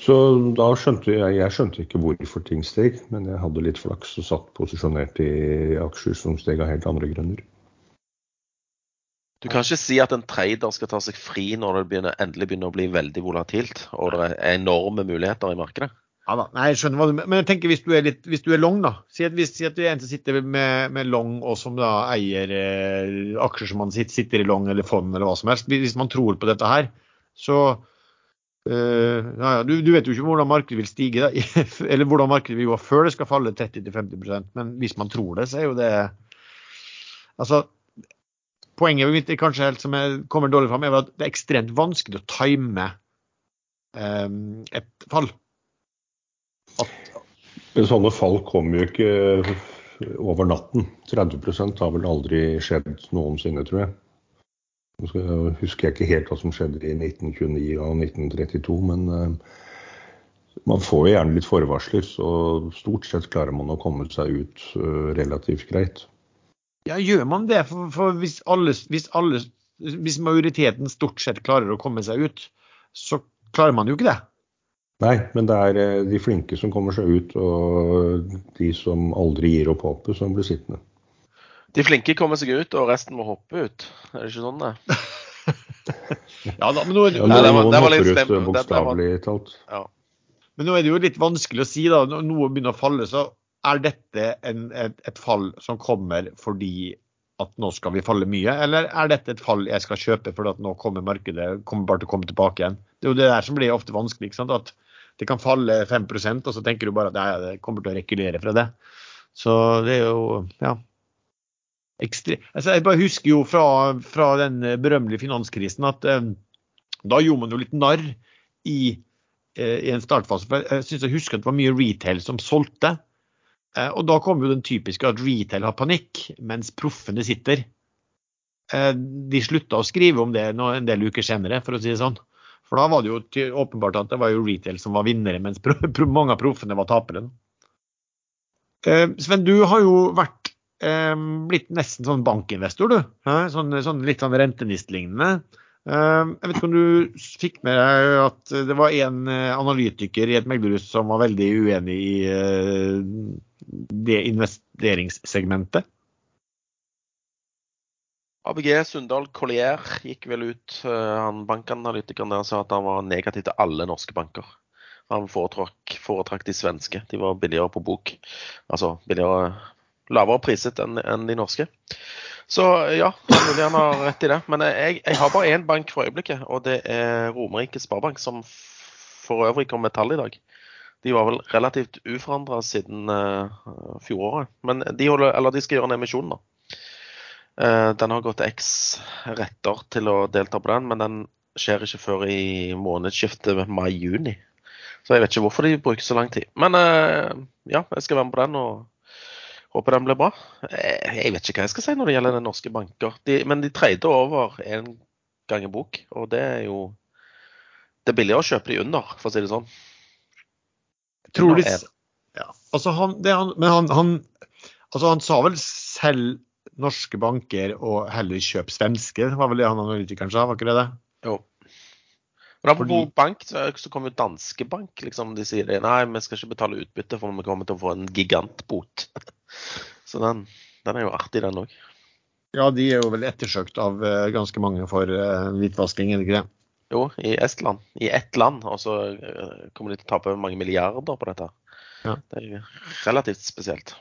Så da skjønte jeg Jeg skjønte ikke hvorfor ting steg, men jeg hadde litt flaks og satt posisjonert i aksjer som steg av helt andre grunner. Du kan ikke si at en trader skal ta seg fri når det begynner, endelig begynner å bli veldig volatilt og det er enorme muligheter i markedet. Ja da, nei, jeg skjønner hva du mener. Men jeg tenker hvis du er, litt, hvis du er long, da. Si at, hvis, si at du er en som sitter med, med long og som da eier eh, aksjer som man sitter, sitter i long eller fond eller hva som helst. Hvis man tror på dette her, så eh, ja, ja, du, du vet jo ikke hvordan markedet vil stige, da, <laughs> eller hvordan markedet vil gå før det skal falle 30-50% Men hvis man tror det, så er jo det Altså, poenget mitt er kanskje helt som jeg kommer dårlig fram, er at det er ekstremt vanskelig å time eh, et fall. Men sånne fall kommer jo ikke over natten. 30% har vel aldri skjedd noensinne, tror jeg. Nå husker jeg ikke helt hva som skjedde i 1929 og 1932, men eh, man får jo gjerne litt forvarsler, så stort sett klarer man å komme seg ut eh, relativt greit. Ja, gjør man det? For, for hvis, alle, hvis, alle, hvis majoriteten stort sett klarer å komme seg ut, så klarer man jo ikke det. Nei, men det er eh, de flinke som kommer seg ut, og de som aldri gir opp håpet, som blir sittende. De flinke kommer seg ut, og resten må hoppe ut. Er det ikke sånn det? <laughs> Ja da, men nå er det, Ja, Nei, det var- det var litt ut stemt. eh, bokstavelig talt. Ja. men nå er det jo litt vanskelig å si, da. Når noe begynner å falle, så er dette en, et, et fall som kommer fordi at nå skal vi falle mye, eller er dette et fall jeg skal kjøpe fordi at nå kommer markedet kommer bare til å komme tilbake igjen? Det er jo det der som blir ofte vanskelig. ikke sant? At det kan falle 5% og så tenker du bare at ja, det kommer til å rekulere fra det. Så det er jo ja. Ekstre altså, jeg bare husker jo fra, fra den berømmelige finanskrisen at eh, da gjorde man jo litt narr i, eh, i en startfase. For jeg syns jeg husker at det var mye retail som solgte. Eh, og da kom jo den typiske at retail har panikk, mens proffene sitter. Eh, de slutta å skrive om det nå en del uker senere, for å si det sånn. For da var det jo åpenbart at det var jo retail som var vinnere, mens <laughs> mange av proffene var tapere. Eh, Sven, du har jo vært eh, blitt nesten sånn bankinvestor, du. Sånn, sånn litt sånn rentenistlignende. Eh, Jeg vet ikke om du fikk med deg at det var en analytiker i et meglerhus som var veldig uenig i det investeringssegmentet? ABG Sundal Collier gikk vel ut, eh, han bankanalytikeren der sa at han var negativ til alle norske banker. Han foretrakk, foretrakk de svenske. De var billigere på bok. Altså billigere lavere priset enn en de norske. Så ja, mulig han har rett i det. Men jeg, jeg har bare én bank for øyeblikket, og det er Romerike Sparebank, som for øvrig kom med tall i dag. De var vel relativt uforandra siden uh, fjoråret. Men de, holder, de, skal gjøre en emisjon nå. Uh, den har gått X retter til å delta på den, men den skjer ikke før i månedsskiftet mai-juni. Så jeg vet ikke hvorfor de bruker så lang tid. Men uh, ja, jeg skal være med på den og håper den blir bra. Jeg vet ikke hva jeg skal si når det gjelder den norske banker. De, men de trader over én gang i bok, og det er jo Det er billigere å kjøpe de under, for å si det sånn. Tror de, ja, altså han, han, men han, han, altså han sa vel selv norske banker og heller kjøp svenske, var vel det han analytikeren sa, var ikke det det? Jo. Men apropos bank, så, kommer jo Danske Bank. liksom, De sier det, nei, vi skal ikke betale utbytte, for vi kommer til å få en gigantbot. <laughs> Så den, den er jo artig, den òg. Ja, de er jo vel ettersøkt av uh, ganske mange for uh, hvitvasking, er det ikke det? Jo, i Estland. I ett land. Og så eh, kommer de til å tape mange milliarder på dette. Ja. Det er relativt spesielt.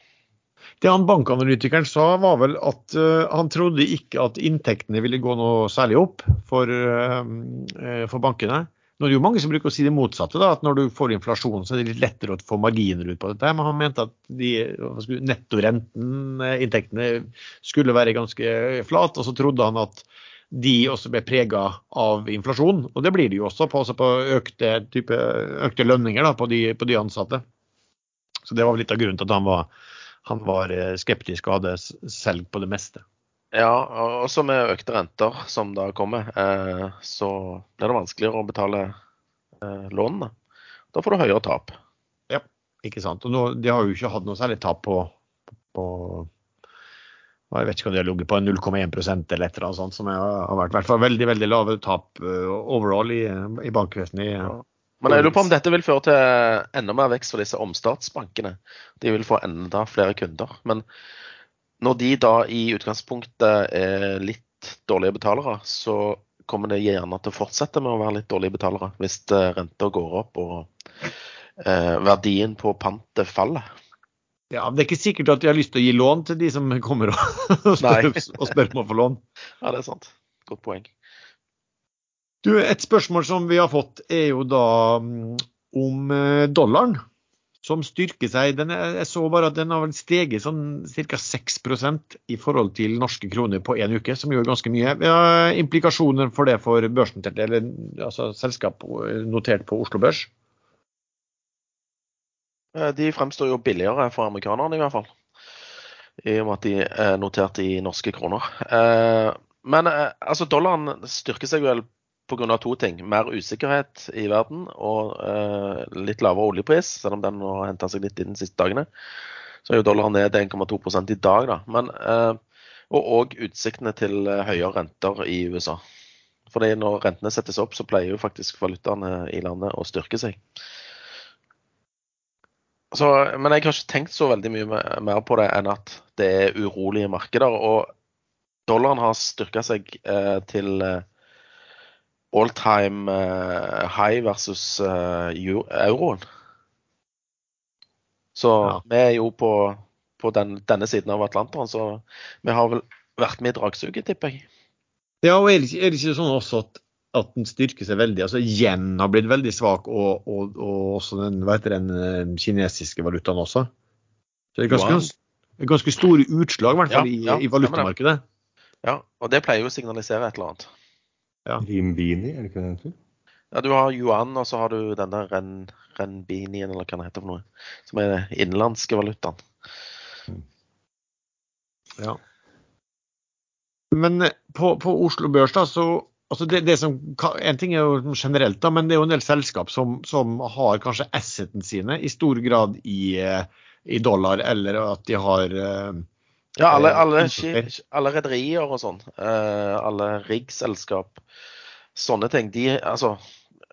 Det han bankanalytikeren sa, var vel at uh, han trodde ikke at inntektene ville gå noe særlig opp for, uh, for bankene. Nå er det jo mange som bruker å si det motsatte, da, at når du får inflasjon, så er det litt lettere å få marginer ut på dette. Men han mente at de, nettorenten, inntektene, skulle være ganske flat. Og så trodde han at de også ble prega av inflasjon. Og det blir de jo også på, også på økte, type, økte, lønninger da, på, de, på, de, ansatte. Så det var litt av grunnen til at han var, han var eh, skeptisk og hadde selg på det meste. Ja, også med økte renter som da kommer, eh, så blir det vanskeligere å betale eh, lånene. Da får du høyere tap. Ja, ikke sant. Og nå, de har jo ikke hatt noe særlig tap på, på jeg vet ikke om de har ligget på 0,1% eller et eller annet sånt, som har vært i hvert fall veldig veldig lave tap overall i, i bankvesenet. Ja. Men jeg lurer på om dette vil føre til enda mer vekst for disse omstartsbankene. De vil få enda flere kunder. Men når de da i utgangspunktet er litt dårlige betalere, så kommer det gjerne til å fortsette med å være litt dårlige betalere hvis eh, renta går opp og eh, verdien på pantet faller. Ja, men Det er ikke sikkert at de har lyst til å gi lån til de som kommer og, <laughs> spør, og spør, om å få lån. Ja, det er sant. Godt poeng. Du, Et spørsmål som vi har fått, er jo da mm, om eh, dollaren, som styrker seg. Den jeg så bare at den har steget sånn ca. 6% i forhold til norske kroner på én uke, som gjør ganske mye. Vi har implikasjoner for det for børsnoterte, eller altså selskap notert på Oslo Børs? Eh, de fremstår jo billigere for amerikanerne, i hvert fall. I og med at de er notert i norske kroner. Eh, men eh, altså, dollaren styrker seg vel pga. to ting. Mer usikkerhet i verden og litt lavere oljepris, selv om den har henta seg litt i de siste dagene. Så er jo dollaren ned 1,2% i dag, da. Men, og òg utsiktene til høyere renter i USA. Fordi når rentene settes opp, så pleier jo faktisk valutaene i landet å styrke seg. Så, men jeg har ikke tenkt så veldig mye mer på det enn at det er urolige markeder. Og dollaren har styrka seg eh, til eh, all time eh, high versus eh, euroen. Så ja. vi er jo på, på den, denne siden av Atlanteren, så vi har vel vært med i dragsuget, tipper jeg. Ja, og er det, ikke, er det ikke sånn også at at den styrker seg veldig. altså Yen har blitt veldig svak, og, og, og også den, den kinesiske valutaen også. Så det er ganske, wow. ganske store utslag, i hvert fall ja, ja, i, i valutamarkedet. Ja, og det pleier jo å signalisere et eller annet. Ja. Rimbini, er det ikke det heter? Ja, du har yuan, og så har du denne ren, renbinien, eller hva det heter for noe. Som er den innenlandske valutaen. Ja. Men på, på Oslo Børs da, så Altså det, det som, en ting er jo generelt, da, men det er jo en del selskap som, som har kanskje asseten sine i stor grad i, i dollar, eller at de har uh, Ja, alle, eh, alle, alle rederier og sånn. Uh, alle riggselskap. Sånne ting. De, altså,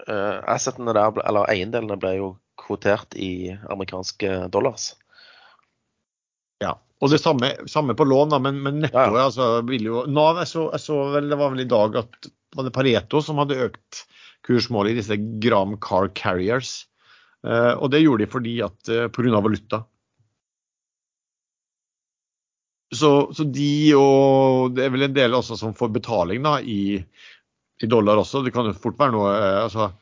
uh, assetene der, eller eiendelene ble jo kvotert i amerikanske dollars. Ja, og det samme, samme på lån, da, men, men nettoet ja, ja. altså, vil jo Nav, jeg så, jeg så vel, det var vel i dag at var det Pareto som hadde økt kursmålet i disse Gram Car Carriers. Eh, og det gjorde de fordi at eh, pga. valuta. Så, så, de og det er vel en del også som får betaling da, i, i dollar også. Det kan jo fort være noe eh, altså,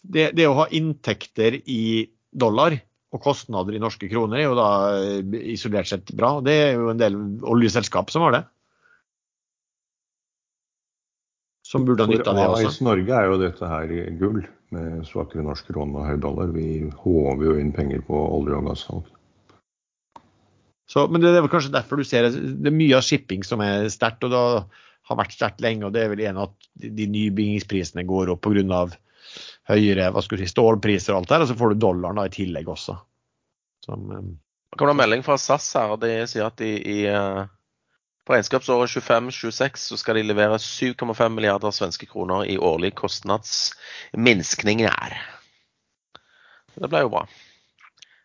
det, det, å ha inntekter i dollar og kostnader i norske kroner er jo da eh, isolert sett bra. Det er jo en del oljeselskap som har det. Som burde ha nytta av det også. For Norge er jo dette her gull med svakere norsk krone og høy dollar. Vi håver jo inn penger på olje- og gassalg. Så, men det er kanskje derfor du ser det er mye av shipping som er sterkt, og det har vært sterkt lenge. og Det er vel en at de nybyggingsprisene går opp pga. høyere hva skal si, stålpriser og alt der, og så får du dollaren da i tillegg også. Som, um... Det en melding fra SAS her, og de sier at de i uh, på regnskapsåret 25-26 så skal de levere 7,5 milliarder svenske kroner i årlig kostnadsminskninger. Det ble jo bra.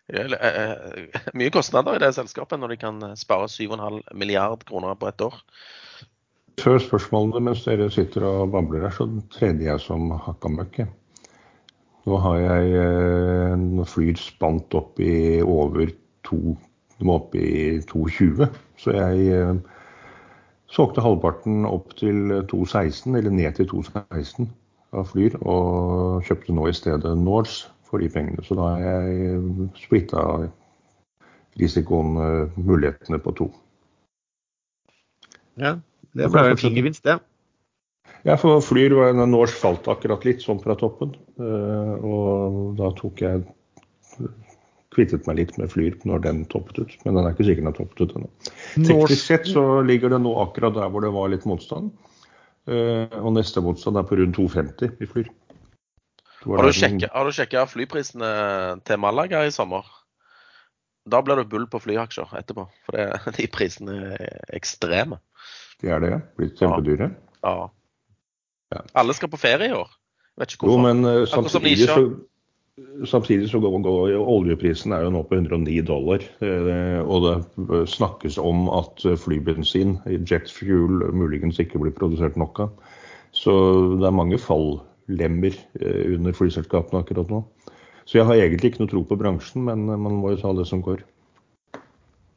Eh, eh, mye kostnader i det selskapet når de kan spare 7,5 milliard kroner på ett år. Før spørsmålene mens dere sitter og babler her, så trener jeg som hakka møkk. Nå har jeg en eh, flyr spant opp i over to De opp i 2,20. Så jeg solgte halvparten opp til 2,16, eller ned til 2,16 av Flyr, og kjøpte nå i stedet Norse for de pengene. Så da har jeg splitta risikoen, eh, mulighetene, på to. Ja, det ble en fin gevinst, det. Ja, for Flyr Norse falt akkurat litt sånn fra toppen. Eh, og da tok jeg kvittet meg litt med Flyr når den toppet ut. Men den er ikke sikker den har toppet ut ennå. Teknisk sett så ligger det nå akkurat der hvor det var litt motstand. Eh, og neste motstand er på rundt 2,50 i Flyr. Har du, sjekka, flyprisene til Malaga i sommer? Da blir du bull på flyaksjer etterpå, for det, <laughs> de prisene er ekstreme. De er det, ja. Blitt kjempedyre. Ja. ja. Alle skal på ferie i år. Vet ikke hvorfor. Jo, men uh, samtidig, så, samtidig så går, går oljeprisen er jo nå på 109 dollar. Uh, og det snakkes om at flybensin, jet fuel, muligens ikke blir produsert nok av. Så det er mange fall lemmer eh, under flyselskapene akkurat nå. Så jeg har egentlig ikke noe tro på bransjen, men eh, man må jo ta det som går.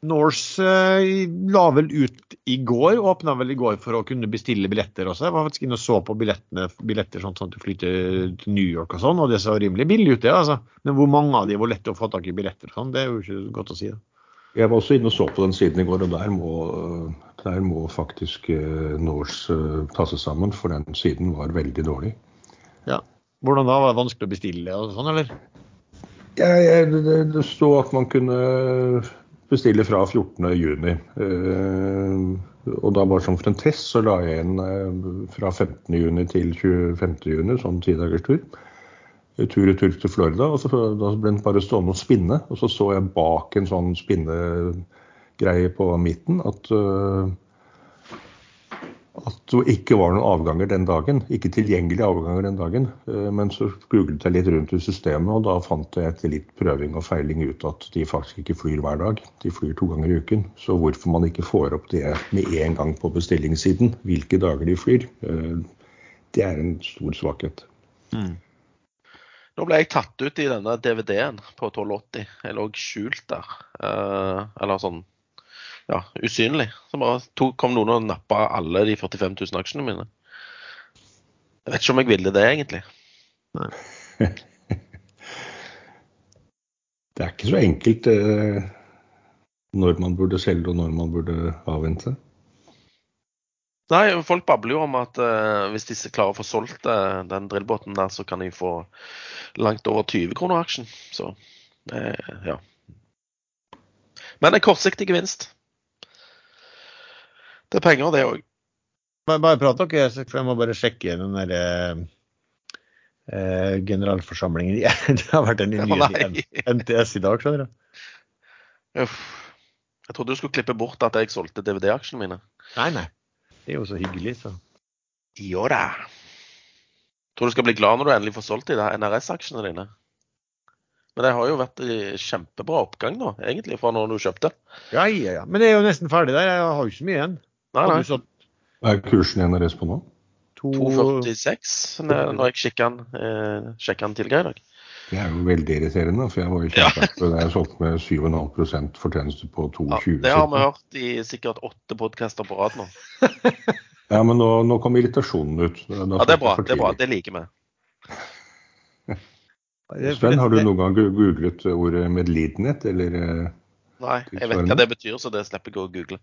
Norse eh, la vel ut i går, åpna vel i går for å kunne bestille billetter også. Jeg var faktisk inne og så på billettene, billetter sånn, sånn at du flytter til New York og sånn, og det så rimelig billig ut, det. altså. Men hvor mange av de var lett å få tak i billetter sånn, det er jo ikke godt å si. da. Jeg var også inne og så på den siden i går, og der må, der må faktisk Norse ta seg sammen, for den siden var veldig dårlig. Ja. Hvordan da? Var det vanskelig å bestille og sånn, eller? Ja, det, det sto at man kunne bestille fra 14.6. Uh, og da bare som for en test så la jeg inn uh, fra 15.6 til 25.6, sånn tidagers tur. Og tur til Florida. og så, Da ble den bare stående og spinne. Og så så jeg bak en sånn spinnegreie på midten at uh, at det ikke var noen avganger den dagen. Ikke tilgjengelige avganger den dagen. Eh, men så googlet jeg litt rundt i systemet, og da fant jeg etter litt prøving og feiling ut at de faktisk ikke flyr hver dag. De flyr to ganger i uken. Så hvorfor man ikke får opp det med en gang på bestillingssiden, hvilke dager de flyr, eh, det er en stor svakhet. Mm. Nå ble jeg tatt ut i denne DVD-en på 1280. Jeg lå skjult der. Eh, eller sånn ja, usynlig. Så bare to, kom noen og nappa alle de 45 000 aksjene mine. Jeg vet ikke om jeg ville det, egentlig. Nei. <laughs> det er ikke så enkelt eh, når man burde selge og når man burde avvente. Nei, folk babler jo om at eh, hvis de klarer å få solgt eh, den drillbåten der, så kan de få langt over 20 kroner aksjen. Så eh, ja. Men en kortsiktig gevinst. Det er penger, det òg. Bare prat dere, for jeg må bare sjekke den der eh, generalforsamlingen. <laughs> det har vært en nyhet i NTS i dag, skjønner du. Uff. Jeg trodde du skulle klippe bort at jeg solgte DVD-aksjene mine. Nei, nei. Det er jo så hyggelig, så. Jo da. Tror du skal bli glad når du endelig får solgt de NRS-aksjene dine. Men det har jo vært kjempebra oppgang nå, egentlig, fra når du kjøpte. Ja, ja, ja. Men det er jo nesten ferdig der. Jeg har jo ikke mye igjen. Nei, nei. Så... Hva er kursen i NRS på nå? 2,46 når jeg sjekka den, eh, den tidligere i dag. Det er jo veldig irriterende, for jeg var jo kjempehappy da jeg solgte med 7,5 fortjeneste på 22. Ja, det har vi hørt i sikkert åtte podkaster på rad nå. <laughs> ja, men nå, nå kom irritasjonen ut. Da ja, det er bra. Det er bra, det liker vi. <laughs> Sven, har du noen gang googlet ordet medlidenhet, eller? Eh, nei, jeg vet hva det betyr, så det slipper jeg å google.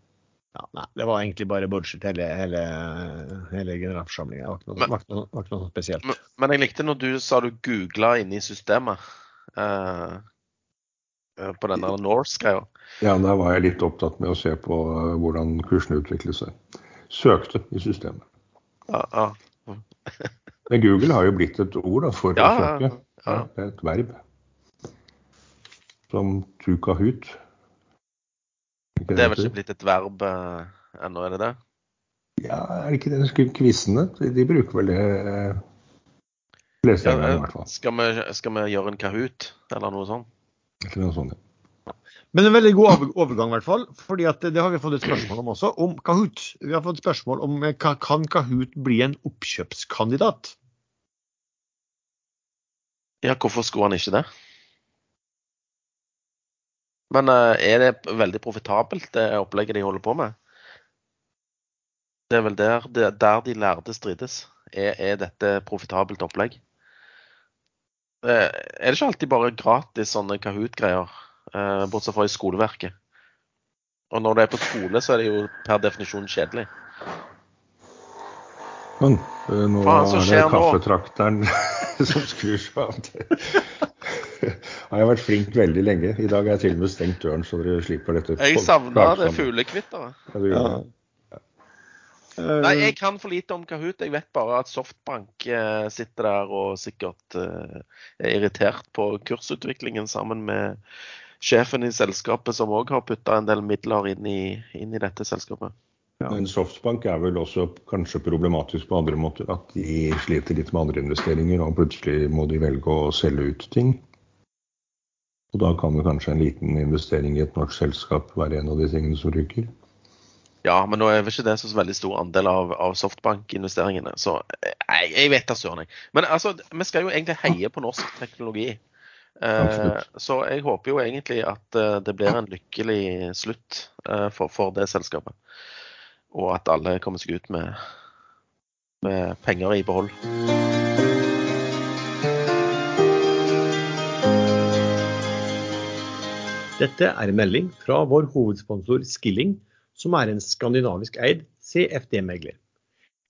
Ja, nei, det var egentlig bare bullshit, hele, hele, hele generalforsamlinga. Det var ikke noe, var ikke noe spesielt. Men, men, jeg likte når du sa du googla inne i systemet. Uh, på den der Norse-greia. Ja, da var jeg litt opptatt med å se på uh, hvordan kursene utviklet seg. Søkte i systemet. Ja, ja. Men Google har jo blitt et ord da, for ja, å søke. Ja. Det er et verb. Som Tukahut. Det er vel ikke blitt et verb uh, ennå, er det det? Ja, er det ikke det? Quizene, de bruker vel det uh, fleste ja, i hvert fall. Skal vi, skal vi, gjøre en Kahoot, eller noe sånt? Eller noe sånt, ja. Men en veldig god overgang, i hvert fall. fordi det har vi fått et spørsmål om også, om Kahoot. Vi har fått spørsmål om eh, kan Kahoot bli en oppkjøpskandidat? Ja, hvorfor skulle han ikke det? Men uh, er det veldig profitabelt, det opplegget de holder på med? Det er vel der, der de lærde strides. Er, er dette profitabelt opplegg? Er det ikke alltid bare gratis sånne Kahoot-greier, uh, bortsett fra i skoleverket? Og når det er på skole, så er det jo per definisjon kjedelig. Men nå Faen, er det kaffetrakteren <laughs> som skrur seg av. <laughs> <laughs> Jeg har vært flink veldig lenge. I dag har jeg til og med stengt døren, så dere slipper dette. Jeg savna det fuglekvitteret. Ja, ja. Nei, jeg kan for lite om Kahoot. Jeg vet bare at Softbank eh, sitter der og sikkert eh, er irritert på kursutviklingen sammen med sjefen i selskapet, som òg har putta en del midler inn i, inn i dette selskapet. Ja. Men Softbank er vel også kanskje problematisk på andre måter. At de sliter litt med andre investeringer, og plutselig må de velge å selge ut ting. Og da kan jo kanskje en liten investering i et norsk selskap være en av de tingene som ryker. Ja, men nå er vel ikke det så veldig stor andel av, av Softbank-investeringene. Så jeg, jeg vet da søren, jeg. Men altså, vi skal jo egentlig heie på norsk teknologi. Eh, så jeg håper jo egentlig at uh, det blir en lykkelig slutt eh, for, for, det selskapet. Og at alle kommer seg ut med, med penger i behold. Dette er en melding fra vår hovedsponsor Skilling, som er en skandinavisk eid CFD-megler.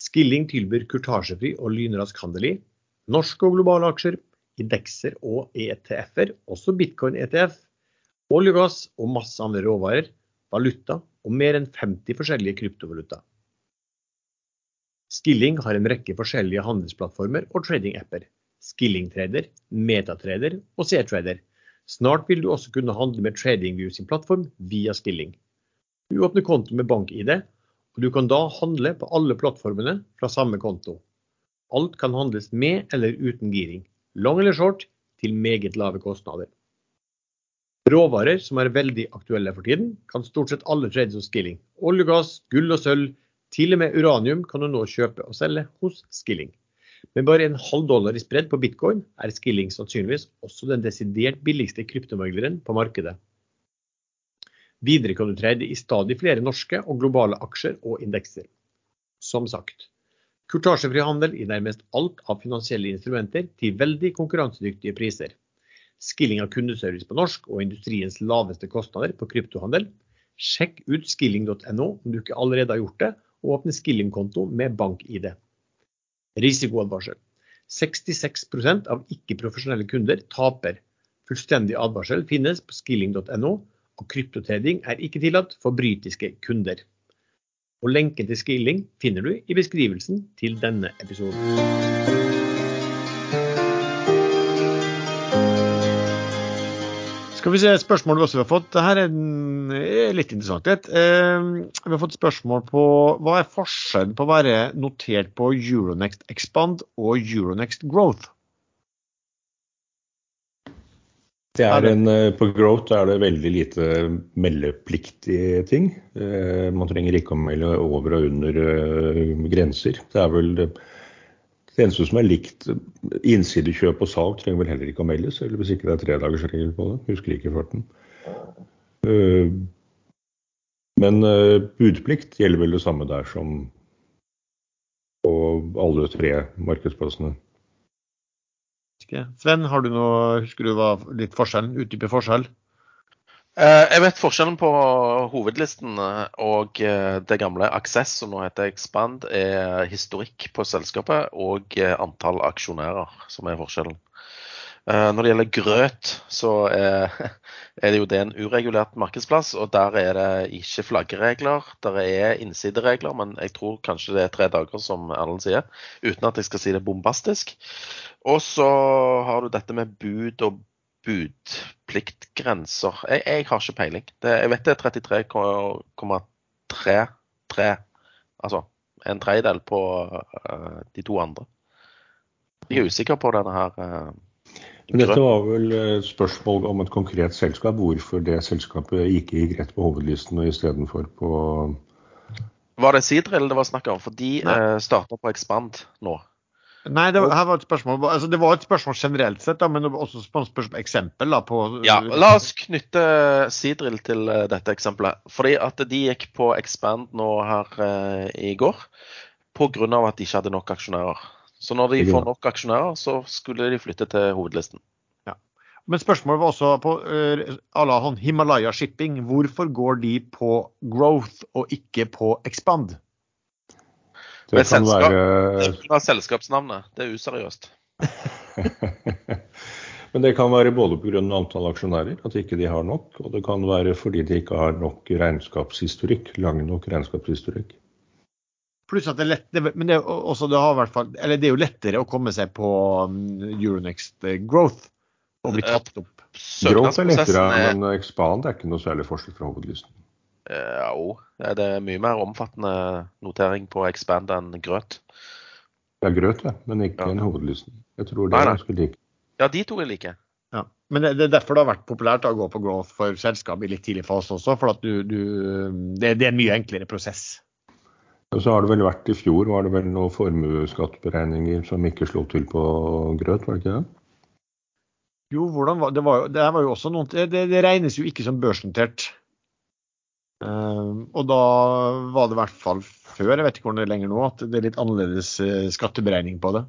Skilling tilbyr kurtasjefri og lynrask handel i norske og globale aksjer, indekser og ETF-er, også bitcoin-ETF, olje og gass og masse andre råvarer, valuta og mer enn 50 forskjellige kryptovaluta. Skilling har en rekke forskjellige handelsplattformer og trading-apper. Skilling-trader, metatrader og C-trader Snart vil du også kunne handle med TradingView sin plattform via Skilling. Du åpner konto med bank-ID, og du kan da handle på alle plattformene fra samme konto. Alt kan handles med eller uten giring, long eller short, til meget lave kostnader. Råvarer som er veldig aktuelle for tiden, kan stort sett alle trades hos Skilling. Olje gass, gull og sølv, til og med uranium kan du nå kjøpe og selge hos Skilling. Med bare en halv dollar i spredd på bitcoin er Skilling sannsynligvis også den desidert billigste kryptomegleren på markedet. Videre kan du trade i stadig flere norske og globale aksjer og indekser. Som sagt, kurtasjefri handel i nærmest alt av finansielle instrumenter til veldig konkurransedyktige priser. Skilling av kundeservice på norsk og industriens laveste kostnader på kryptohandel. Sjekk ut skilling.no om du ikke allerede har gjort det, og åpne Skilling-konto med bank-ID. Risikoadvarsel. 66 av ikke-profesjonelle kunder taper. Fullstendig advarsel finnes på skilling.no, og kryptotrading er ikke tillatt for britiske kunder. Og Lenken til skilling finner du i beskrivelsen til denne episoden. Skal vi se et spørsmål vi også har fått. Dette er litt interessant. Eh, vi har fått spørsmål på hva er forskjellen på å være notert på Euronext Expand og Euronext Growth? Det er en, eh, på Growth er det veldig lite meldepliktige ting. Eh, man trenger ikke å melde over og under grenser. Det er vel Det eneste som er likt innsidekjøp og salg, trenger vel heller ikke å meldes. Eller hvis ikke det er tredagersregel på det. Husker ikke farten. Uh, men uh, budplikt gjelder vel det samme der som på alle tre markedsplassene. Sven, har du noe, husker du hva litt forskjellen, utdype forskjell? Eh, jeg vet forskjellen på hovedlisten og eh, det gamle Access, som nå heter Expand, er historikk på selskapet og eh, antall aksjonærer som er forskjellen. Når det gjelder grøt, så <laughs> er, det jo det en uregulert markedsplass. Og der er det ikke flaggeregler. Der er innsideregler, men jeg tror kanskje det er tre dager, som Erlend sier. Uten at jeg skal si det bombastisk. Og så har du dette med bud og budpliktgrenser. Jeg, jeg har ikke peiling. Det, jeg vet det er 33,33, altså en tredjedel på uh, de to andre. Jeg er usikker på denne her. Uh, Men dette var vel et spørsmål om et konkret selskap. Hvorfor det selskapet ikke gikk rett på hovedlisten og istedenfor på Var det Sidrill det var snakk om? For de uh, starter på Expand nå. Nei, det, her var et spørsmål, altså det var et spørsmål generelt sett, da, men også et eksempel. Da, på, ja, La oss knytte Sidrill til uh, dette eksempelet. Fordi at de gikk på Expand nå her eh, i går pga. at de ikke hadde nok aksjonærer. Så når de får nok aksjonærer, så skulle de flytte til hovedlisten. Ja. Men spørsmålet var også på uh, Himalaya Shipping. Hvorfor går de på Growth og ikke på Expand? Det kan selskap, være selskapsnavnet. Det er useriøst. <laughs> Men det kan være både pga. antall aksjonærer, at ikke de har nok. Og det kan være fordi de ikke har nok regnskapshistorikk, lang nok regnskapshistorikk. Pluss at det er lett, men det er, også, det, har fall, eller det er jo lettere å komme seg på um, Euronext eh, Growth og bli tatt opp. Growth er lettere, men Expand er ikke noe særlig forskjell fra hovedlisten. Ja, jo. Det er mye mer omfattende notering på Expand enn grøt. Ja, grøt, ja. Men ikke ja. en hovedlisten. Jeg tror det er ganske like. Ja, de to er like. Ja. Men det, er derfor det har vært populært å gå på growth for selskap i litt tidlig fase også. For at du, du det, det, er en mye enklere prosess. Og så har det vel vært i fjor var det vel noen formuesskattberegninger som ikke slo til på grøt, var det ikke det? Jo, hvordan var det? Var, det var jo også noen, det, det regnes jo ikke som børsnotert. Ehm, og da var det i hvert fall før, jeg vet ikke hvordan det er lenger nå, at det er litt annerledes eh, skatteberegning på det.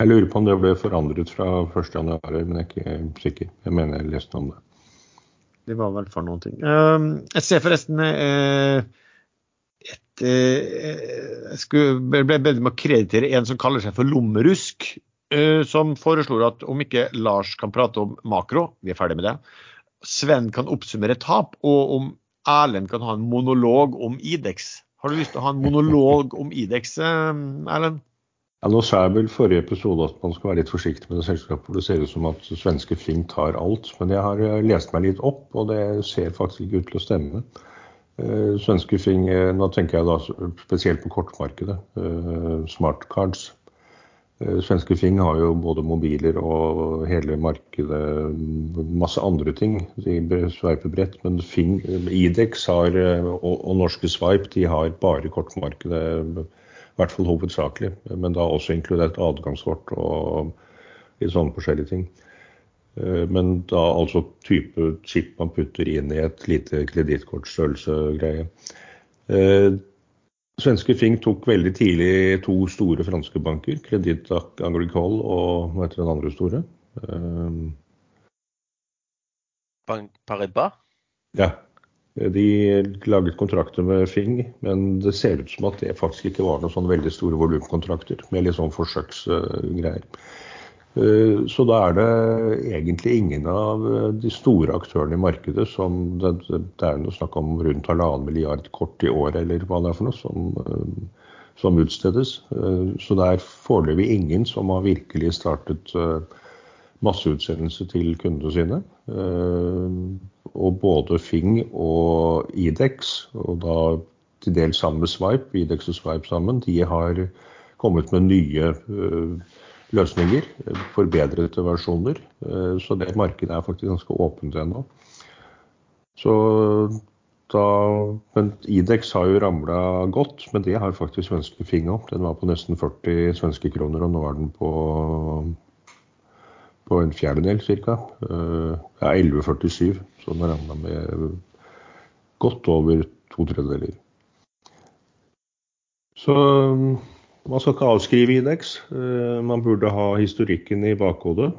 Jeg lurer på om det ble forandret fra 1.1, men jeg er ikke sikker. Jeg mener jeg leste om det. Det var i hvert fall noen ting. Ehm, jeg ser forresten eh, et, eh, Jeg ble bedt om å kreditere en som kaller seg for Lommerusk, som foreslår at om ikke Lars kan prate om makro, vi er ferdig med det, Sven kan oppsummere tap, og om Erlend kan ha en monolog om Idex. Har du lyst til å ha en monolog om Idex, eh, Erlend? Ja, nå sa jeg vel forrige episode at man skal være litt forsiktig med det selskapet. Det ser ut som at svenske Fling tar alt. Men jeg har eh, lest meg litt opp, og det ser faktisk ikke ut til å stemme. Uh, svenske Fing, nå tenker jeg da spesielt på kortmarkedet. Smartcards Eh, svenske Fing har jo både mobiler og hele markedet, masse andre ting. De sveiper bredt, men Fing, Idex har, eh, og, og, norske Swipe de har bare kortmarkedet, i hvert fall hovedsakelig. Men da også inkludert adgangskort og litt sånne forskjellige ting. Eh, men da altså type chip man putter inn i et lite kredittkortstørrelse-greie. Svenske Fing tok veldig tidlig to store franske banker, Credit Agricole og hva heter den andre store? Um, Bank Paribas? Ja. De laget kontrakter med Fing, men det ser ut som at det faktisk ikke var noen sånn veldig store volumkontrakter med litt sånn forsøksgreier. Eh, så da er det egentlig ingen av eh, de store aktørene i markedet som Det, det er noe snakk om rundt halvannen milliard kort i året eller hva det er for noe, som, eh, som utstedes. Så det er foreløpig ingen som har virkelig startet masseutsendelse til kundene sine. Og både Fing og Idex, og da til dels sammen med Swipe, Idex og Swipe sammen, de har kommet med nye løsninger, forbedrede versjoner. Eh, så det markedet er faktisk ganske åpent ennå. Så da, men Idex har jo ramla godt, men det har faktisk svenske Fing opp. Den var på nesten 40 svenske kroner, og nå er den på, på en fjerdedel ca. Ja, 11,47, så den har ramla med godt over to tredjedeler. Så man skal ikke avskrive Idex. Man burde ha historikken i bakhodet.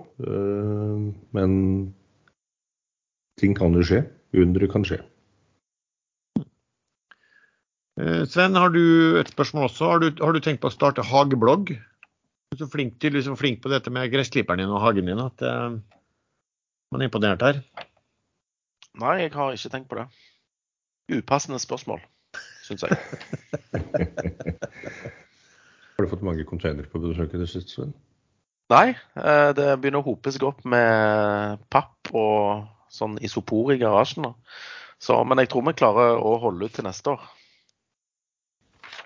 Men ting kan jo skje. Undre kan skje. Sven, har du et spørsmål også? Har du, har du tenkt på å starte hageblogg? Du er så flink, til, liksom flink på dette med gressklipperen din og hagen din at uh, man er imponert her. Nei, jeg har ikke tenkt på det. Upassende spørsmål, syns jeg. <laughs> <laughs> har du fått mange containere på besøk i det siste, Sven? Nei, det begynner å hope seg opp med papp og sånn isopor i garasjen. Så, men jeg tror vi klarer å holde ut til neste år.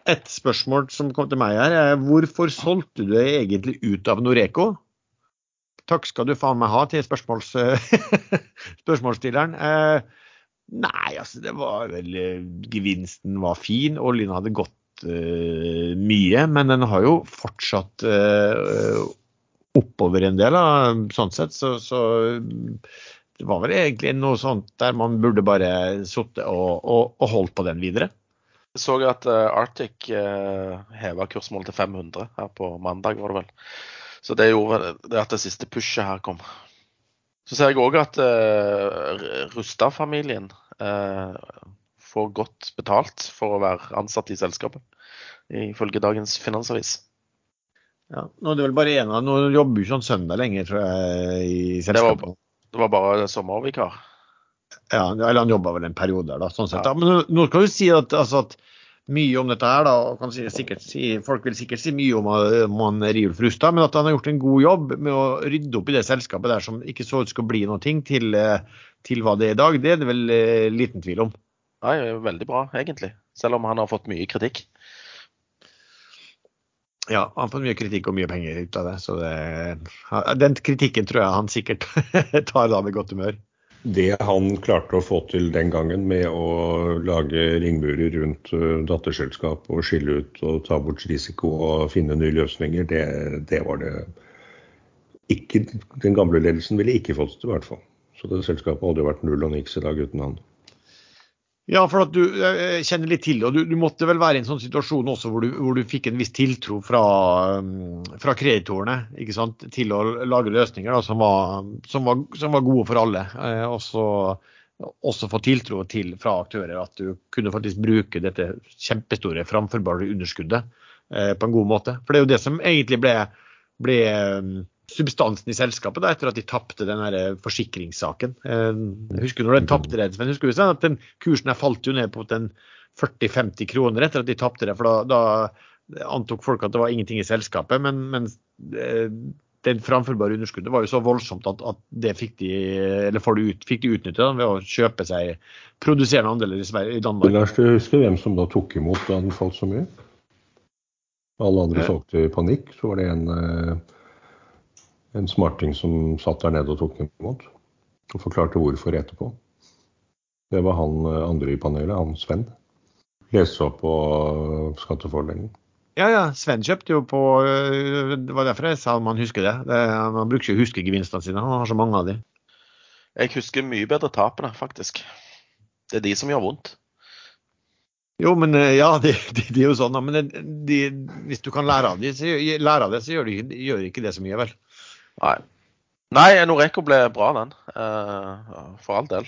Et spørsmål som kom til meg her, er hvorfor solgte du deg egentlig ut av Noreco? Takk skal du faen meg ha til spørsmåls, <laughs> spørsmålsstilleren. Eh, nei, altså det var vel Gevinsten var fin. Oljen hadde gått eh, mye, men den har jo fortsatt eh, oppover en del. Da. Sånn sett så, så det var vel egentlig noe sånt der man burde bare sittet og, og, og, holdt på den videre. Jeg så at uh, Arctic uh, heva kursmålet til 500 her på mandag, var det vel. Så det gjorde det at det siste pushet her kom. Så ser jeg òg at uh, Rustad-familien uh, får godt betalt for å være ansatt i selskapet, ifølge dagens Finansavis. Ja, nå er det vel bare én av Nå jobber jo ikke han søndag lenger, tror jeg, i selskapet. Det var, det var bare sommervikar? Ja, eller han jobba vel en periode der, da, sånn sett. Ja. Men nå skal du si at, altså, at, mye om dette her, da, kan si, sikkert, si, folk vil sikkert si mye om, om han Riulf Rustad, men at han har gjort en god jobb med å rydde opp i det selskapet der som ikke så ut å bli noe til, til hva det er i dag, det er det vel eh, liten tvil om. Nei, veldig bra, egentlig. Selv om han har fått mye kritikk. Ja, han har fått mye kritikk og mye penger ut av det. Så det, den kritikken tror jeg han sikkert <laughs> tar da med godt humør. Det han klarte å få til den gangen med å lage ringmurer rundt datterselskap og skille ut og ta bort risiko og finne nye løsninger, det, det var det ikke Den gamle ledelsen ville ikke fått til, i hvert fall. Så det selskapet hadde jo vært null og niks i dag uten han. Ja, for at du kjenner litt til det. og du, du, måtte vel være i en sånn situasjon også hvor du, hvor du fikk en viss tiltro fra, um, fra kreditorene til å lage løsninger da, som, var, som, var, som, var, gode for alle. Eh, og så også få tiltro til fra aktører at du kunne faktisk bruke dette kjempestore framførbare underskuddet eh, på en god måte. For det er jo det som egentlig ble, ble um, substansen i selskapet da, etter at de tapte den forsikringssaken. Eh, jeg husker når de tapte det, men husker du at den kursen her falt jo ned på 40-50 kroner etter at de tapte det. for da, da, antok folk at det var ingenting i selskapet. Men, men det den framførbare underskuddet var jo så voldsomt at, at det fikk de eller får de ut, fikk de utnytte ved å kjøpe seg produserende andeler i, Sverige, i Danmark. Lars, du husker hvem som da tok imot da den falt så mye? Alle andre solgte i panikk. Så var det en en smarting som satt der nede og tok imot. Og forklarte hvorfor etterpå. Det var han eh, andre i panelet, han Sven. Leste opp på eh. Ja, ja. Sven kjøpte jo på eh, Det var derfor jeg sa man husker det. det man bruker ikke å huske gevinstene sine, han har så mange av de. Jeg husker mye bedre tapene, faktisk. Det er de som gjør vondt. Jo, men ja, <laughs> det, de, de er jo sånn. Men de, hvis du kan lære av, de, så, lære av det, så gjør de gjør ikke det så mye, vel. Nei. Nei, Noreco ble bra, den. Uh, for all del.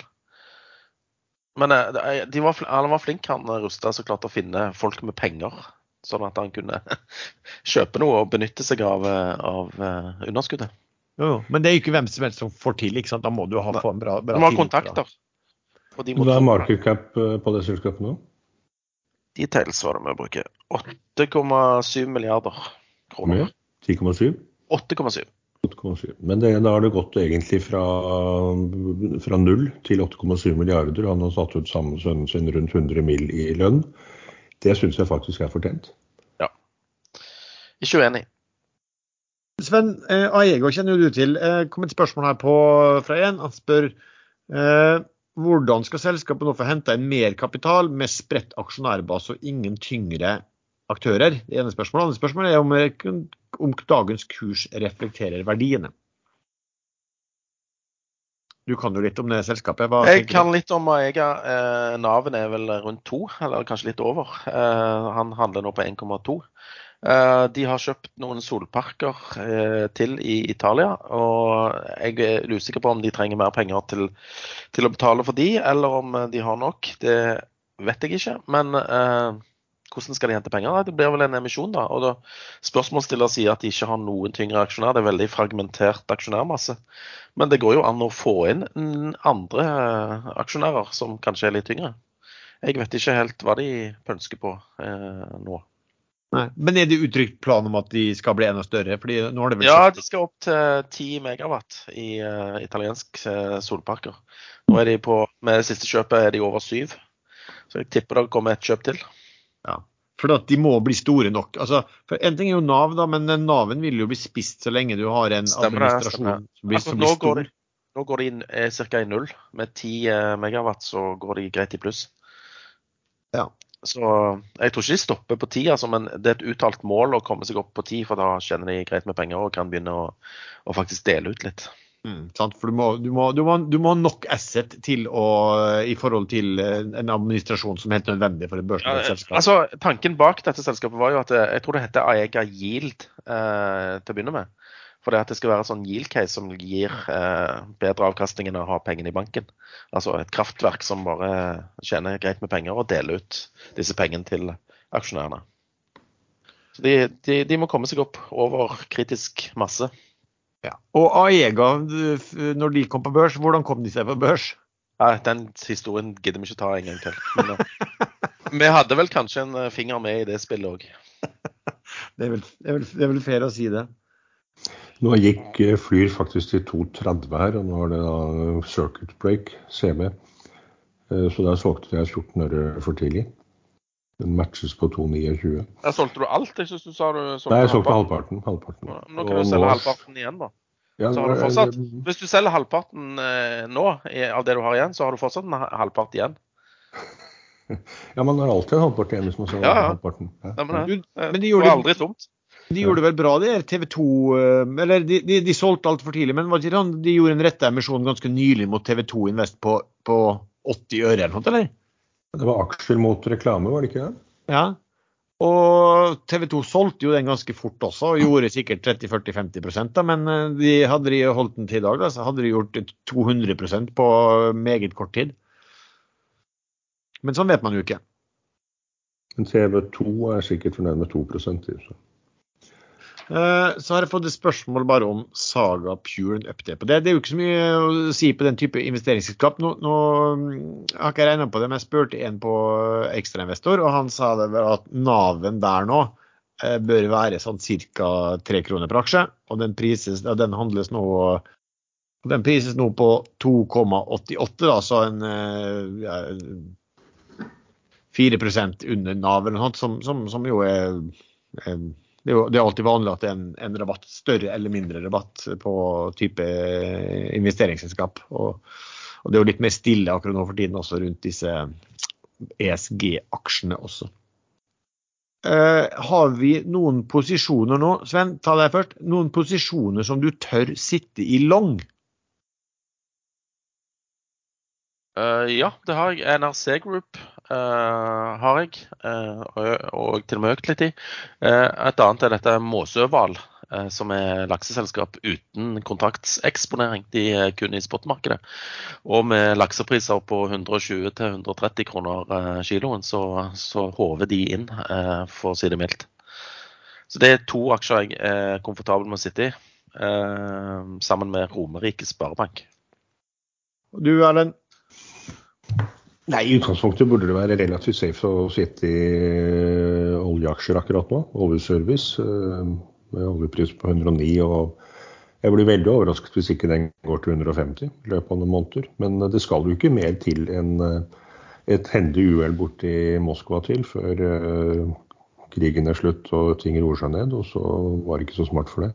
Men uh, de var, han var flink, han Rustad, som klarte å finne folk med penger. Sånn at han kunne <laughs> kjøpe noe og benytte seg av, av underskuddet. Jo, men det er jo ikke hvem som helst som får til. ikke sant? Da må du ha få en bra, bra Du må ha kontakter. Hva er market cap på det selskapet nå? Details var det vi bruker. 8,7 milliarder kroner. 10,7? 8,7. 8,7. Men det, da har det gått egentlig fra, fra null til 8,7 milliarder. Han har satt ut sammen sønnen sin rundt 100 mill. i lønn. Det syns jeg faktisk er fortjent. Ja. Ikke uenig. Sven, eh, Aiego kjenner jo du til. Eh, kom et spørsmål her på, fra en. Han spør eh, hvordan skal selskapet nå få henta inn mer kapital med spredt aksjonærbase og ingen tyngre aktører? Det ene spørsmålet. Det andre spørsmålet er om, om dagens kurs reflekterer verdiene. Du kan jo litt om det selskapet. Hva Jeg kan litt om Aega. Eh, Naven er vel rundt to, eller kanskje litt over. Eh, han handler nå på 1,2. Eh, de har kjøpt noen solparker eh, til i Italia. Og jeg er usikker på om de trenger mer penger til, til å betale for de, eller om de har nok. Det vet jeg ikke. Men eh, hvordan skal de hente penger? Det blir vel en emisjon, da. Og da Spørsmålsstiller sier at de ikke har noen tyngre aksjonær. Det er veldig fragmentert aksjonærmasse. Men det går jo an å få inn andre eh, aksjonærer som kanskje er litt tyngre. Jeg vet ikke helt hva de pønsker på eh, nå. Nei. Men er det uttrykt plan om at de skal bli enda større? Ja, de skal opp til 10 megawatt i uh, italiensk uh, solparker. Nå er de på, Med det siste kjøpet er de over syv. Så jeg tipper det kommer et kjøp til. Ja. For at de må bli store nok. Altså, for En ting er jo Nav, da, men den Naven vil jo bli spist så lenge du har en administrasjon stemmer. som blir, Altså, som blir stor. nå går de inn ca. i null. Med 10 eh, megawatt så går de greit i pluss. Ja. Så jeg tror ikke de stopper på 10, altså, men det er et uttalt mål å komme seg opp på 10, for da tjener de greit med penger og kan begynne å, å faktisk dele ut litt. Mm. For du må, du, må, du, må, du må ha nok asset å, i forhold til eh, en administrasjon som er helt nødvendig for et Ja, børsnotert selskap. altså, tanken bak dette selskapet var jo at eh, jeg tror det heter Aega Yield eh, til å begynne med. For det at det skal være en sånn yield case som gir eh, bedre avkastning enn å ha pengene i banken. Altså et kraftverk som bare tjener greit med penger og deler ut disse pengene til aksjonærene. Så de, de, de må komme seg opp over kritisk masse. Ja. Og Aega, når de kom på børs, hvordan kom de seg på børs? Ja, den historien gidder vi ikke ta en gang til. Men, eh, vi hadde vel kanskje en eh, finger med i det spillet òg. <laughs> Det det, det er vel fair å si det. Nå gikk eh, Flyr faktisk til 2,30 her, og nå har det da circuit break, CB. Eh, Så der solgte jeg 14 øre for tidlig. Den matches på 2,29. Der solgte du alt? Jeg synes du sa du solgte Nei, jeg solgte halvparten. halvparten. halvparten. Nå kan Og du selge nå- halvparten igjen, da. Ja, Så har du fortsatt Hvis du selger halvparten eh, nå av det du har igjen, så har du fortsatt en halvpart igjen. <laughs> Ja, man har alltid en halvpart igjen hvis man selger Ja, ja. halvparten. Ja. Stemmer det? Du, Eh, men de det var aldri tomt. De gjorde det vel bra, det TV 2 eh, Eller de, de, de solgte altfor tidlig, men var det ikke sånn, de gjorde en retta emisjon ganske nylig mot TV 2 Invest på, på 80 øre eller noe, eller? Det var aksjer mot reklame, var det ikke det? Ja. Og TV 2 solgte jo den ganske fort også, og gjorde sikkert 30-40-50 da, men eh, de, hadde de holdt den til i dag, da, så hadde de gjort 200% på meget kort tid. Men sånn vet man jo ikke. Men TV2 er sikkert fornøyd med 2% i, så. Eh, har jeg fått et spørsmål bare om Saga Pure update det. Det er jo ikke så mye å si på den type investeringsselskap. Nå, nå mm, har ikke jeg regna på det, men jeg spurte en på ekstrainvestor, og han sa det vel at Naven der nå eh, bør være sånn ca. tre kroner per aksje. Og den, prises, ja, den handles nå den prises nå på 2,88, da, så en eh, ja, 4 under Nav eller noe sånt, som, som, som jo er eh, det er jo det er alltid vanlig at det er en, en rabatt, større eller mindre rabatt på type investeringsselskap. Og, og det er jo litt mer stille akkurat nå for tiden også rundt disse ESG-aksjene også. Uh, har vi noen posisjoner nå, Sven, ta deg først. Noen posisjoner som du tør sitte i long? Eh, ja, det har jeg. NRC Group uh, har jeg, uh, og, til og med økt litt i. Et annet er dette Måsøval, eh, som er lakseselskap uten kontraktseksponering. De er kun i spotmarkedet. Og med laksepriser på 120-130 kroner kiloen, så, så håver de inn, for å si det mildt. Så det er to aksjer jeg er komfortabel med å sitte i, sammen med Romerike Sparebank. Du, Erlend? Nei, I utgangspunktet burde det være relativt safe å sitte i eh, oljeaksjer akkurat nå. Oljeservice eh, med oljepris på 109. og Jeg blir veldig overrasket hvis ikke den går til 150 i løpet av noen måneder. Men eh, det skal jo ikke mer til enn et hendig uhell borti Moskva til før krigen er slutt og ting roer seg ned. Og så var det ikke så smart for det.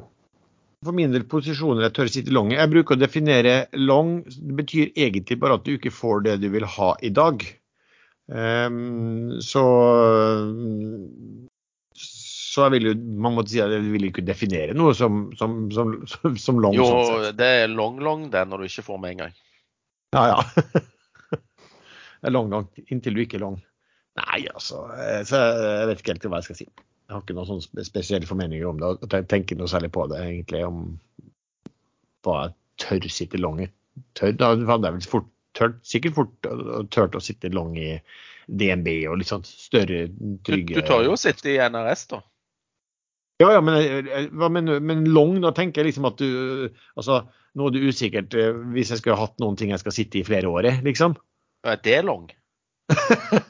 For min del posisjoner jeg tør sitte long i. Jeg bruker å definere long. Det betyr egentlig bare at du ikke får det du vil ha i dag. Um, så så jeg vil jo, man måtte si at jeg vil ikke definere noe som, som, som, som long. Jo, sånn det er long-long det når du ikke får med en gang. Ja, ja. <laughs> Det er long, long, inntil du ikke er long. Nei, altså. eh, Så jeg vet ikke helt hva jeg skal si. Jeg har ikke noen sånn spesielle formeninger om det. og Jeg tenker noe særlig på det, egentlig, om hva jeg tør sitte long i. Tør, da hadde jeg vel fort, tørt, sikkert fort øh, tørt å sitte long i DNB og litt sånn større, Du, trygge du tør jo å sitte i NRS, da. Ja, ja, men, mener du? men long, da tenker jeg liksom at du Altså, nå er det usikkert hvis jeg skulle hatt noen ting jeg skal sitte i flere år i, liksom. Er det long? <laughs>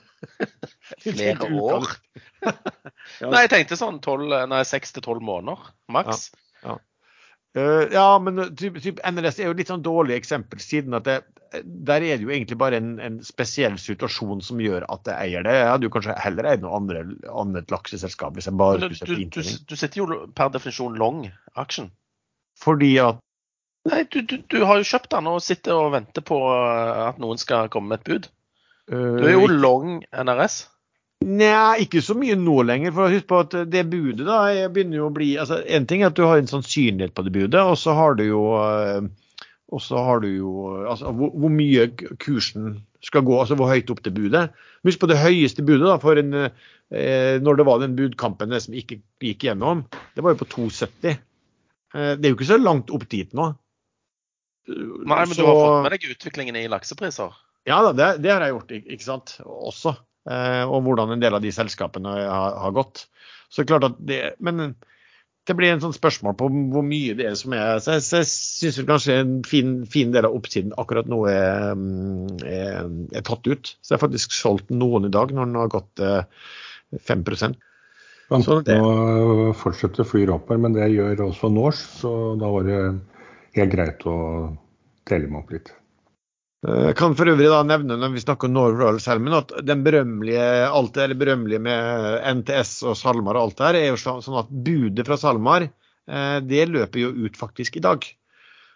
Flere år? <laughs> Ja. Nei, jeg tenkte sånn 12, nei, 6 til 12 måneder maks. Eh, ja, men typ, typ NRS er jo litt sånn dårlig eksempel, siden at det, der er det jo egentlig bare en, en spesiell situasjon som gjør at jeg eier det. Jeg hadde jo kanskje heller eid noe andre, annet lakseselskap hvis jeg bare Du, skulle du, du, du sitter jo per definisjon long action. Fordi at Nei, du, du, du har jo kjøpt den og sitter og venter på eh, at noen skal komme med et bud. eh, Du er jo long NRS. Nei, ikke så mye nå lenger. For husk på at det budet da begynner jo å bli altså En ting er at du har en sannsynlighet på det budet, og så har du jo eh, og så har du jo altså hvor, hvor mye kursen skal gå, altså hvor høyt opp det budet. Husk på det høyeste budet da, for en, eh, når det var den budkampen som ikke gikk gjennom. Det var jo på 2,70. Eh, det er jo ikke så langt opp dit nå. Nei, men Så- du har fått med deg utviklingen i laksepriser. Ja da, det, det har jeg gjort, ikke sant. Også. Eh, og hvordan en del av de selskapene har, har gått. Så klart at det, Men det blir en sånn spørsmål på hvor mye det er som er Så jeg, så jeg syns kanskje en fin, fin del av oppsiden akkurat nå er, mm, er, er tatt ut. Så jeg har faktisk solgt noen i dag når den har gått eh, 5 Men Så det- Nå fortsetter Flyr opp her, men det gjør også Norse, så da var det helt greit å telle meg opp litt. Eh, Jeg kan for øvrig da nevne når vi snakker om Royal Salmon, at den berømmelige, alt det eller berømmelige med NTS og SalMar og alt det her, er jo sånn at budet fra SalMar eh, det løper jo ut faktisk i dag.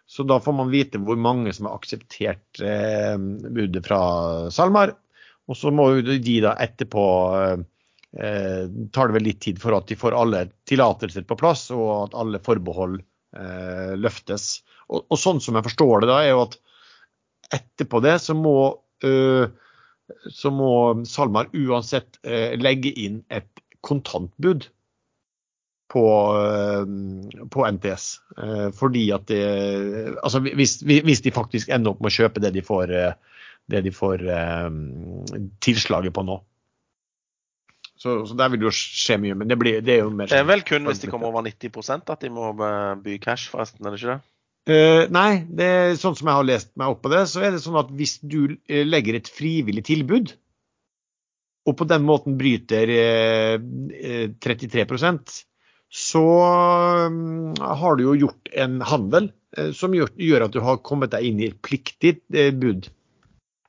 Så da får man vite hvor mange som har akseptert eh, budet fra SalMar. Og så må jo de da etterpå eh, tar det vel litt tid for at de får alle tillatelser på plass, og at alle forbehold eh, løftes. Og, og sånn som jeg forstår det da, er jo at etterpå det så må, øh, så må SalMar uansett øh, legge inn et kontantbud på, øh, på NTS. Eh, fordi at det Altså hvis, hvis de faktisk ender opp med å kjøpe det de får, det de får tilslaget på nå. Så, så der vil det jo skje mye. Men det, blir, det er jo mer Det er sånn- vel kun hvis de kommer over 90% at de må eh, by cash, forresten, er det ikke det? Eh, nei, det sånn som jeg har lest meg opp på det, så er det sånn at hvis du eh, legger et frivillig tilbud, og på den måten bryter uh, uh, 33% så um, har du jo gjort en handel eh, som gjør, gjør at du har kommet deg inn i et pliktig bud.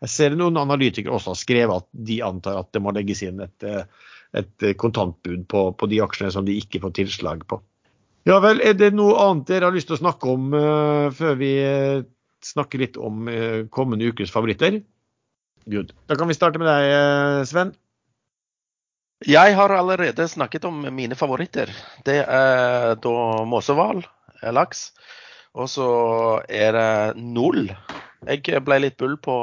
Jeg ser noen analytikere også har skrevet at de antar at det må legges inn et, et kontantbud på, på de aksjene som de ikke får tilslag på. Ja vel, er det noe annet dere har lyst til å snakke om uh, før vi eh, snakker litt om uh, kommende ukes favoritter? Good. Da kan vi starte med deg, Sven. Jeg har allerede snakket om mine favoritter. Det er da måsehval, eh, laks. Og så er det null. Jeg ble litt bull på,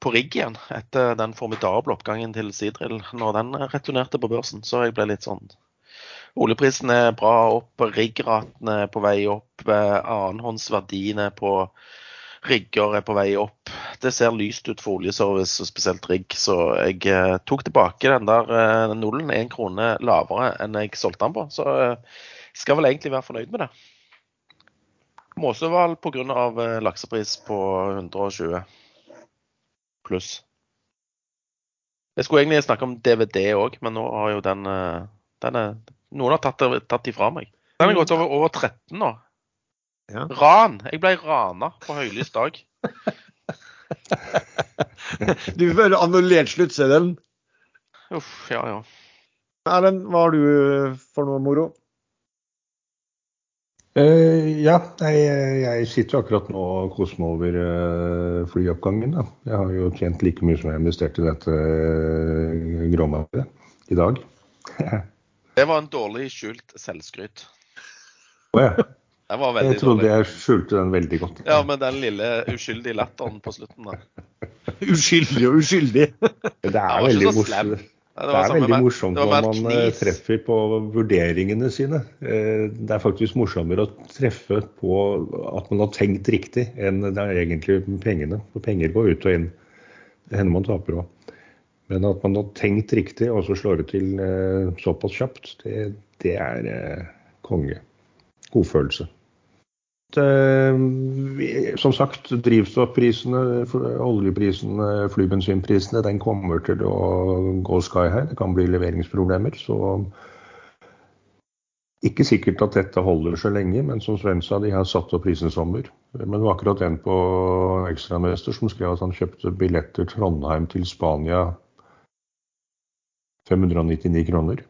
på rigg igjen etter den formidable oppgangen til Sidril når den returnerte på børsen. Så jeg ble litt sånn Oljeprisen er bra opp, riggraten er på vei opp, eh, annenhåndsverdiene på rigger er på vei opp. Det ser lyst ut for oljeservice, og spesielt rigg, så jeg eh, tok tilbake den der eh, nullen én krone lavere enn jeg solgte den på. Så eh, skal vel egentlig være fornøyd med det. Måsøval pga. Eh, laksepris på 120 pluss. Jeg skulle egentlig snakke om DVD òg, men nå har jo den, den er, Noen har tatt, tatt de fra meg. Den har gått over, over 13 nå. Ja. Ran. Jeg ble rana på høylys dag. <laughs> Du føler annullert sluttseddelen. Uff, ja ja. Erlend, hva har du for noe moro? Uh, ja, jeg, jeg, sitter jo akkurat nå og koser meg over uh, flyoppgangen. Da. Jeg har jo tjent like mye som jeg investerte i dette uh, gråmarkedet i dag. <laughs> det var en dårlig skjult selvskryt. Oh, ja. jeg trodde dårlig. jeg skjulte den veldig godt. Ja, med den lille uskyldige latteren på slutten Da. <laughs> uskyldig og uskyldig. det er veldig morsomt. Det, det, er veldig morsomt når man knis. treffer på vurderingene sine. Eh, det er faktisk morsommere å treffe på at man har tenkt riktig, enn det er egentlig pengene. For penger går ut og inn. Det hender man taper òg. Men at man har tenkt riktig og så slår det til eh, såpass kjapt, det, det er konge. Godfølelse. Eh, som sagt, drivstoffprisene, oljeprisene, flybensinprisene, den kommer til å gå sky high. Det kan bli leveringsproblemer. Så ikke sikkert at dette holder så lenge, men som Sven sa, de har satt opp prisen sommer. Men det var akkurat en på Ekstramester som skrev at han kjøpte billetter Trondheim til Spania 599 kroner.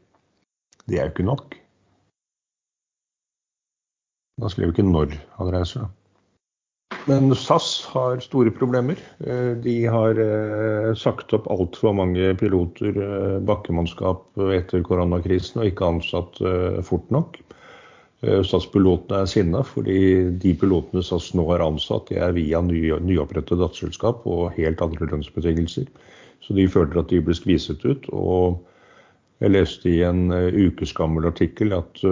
Det er jo ikke nok. Da skrev ikke når han reiser. Men SAS har store problemer. Eh, de har eh, sagt opp altfor mange piloter, eh, bakkemannskap, etter koronakrisen og ikke ansatt fort nok. SAS-pilotene er sinna fordi de pilotene SAS nå har ansatt, de er via ny, nyopprettet datterselskap og helt andre lønnsbetingelser. Så de føler at de blir skviset ut. Og jeg leste i en ukes gammel artikkel at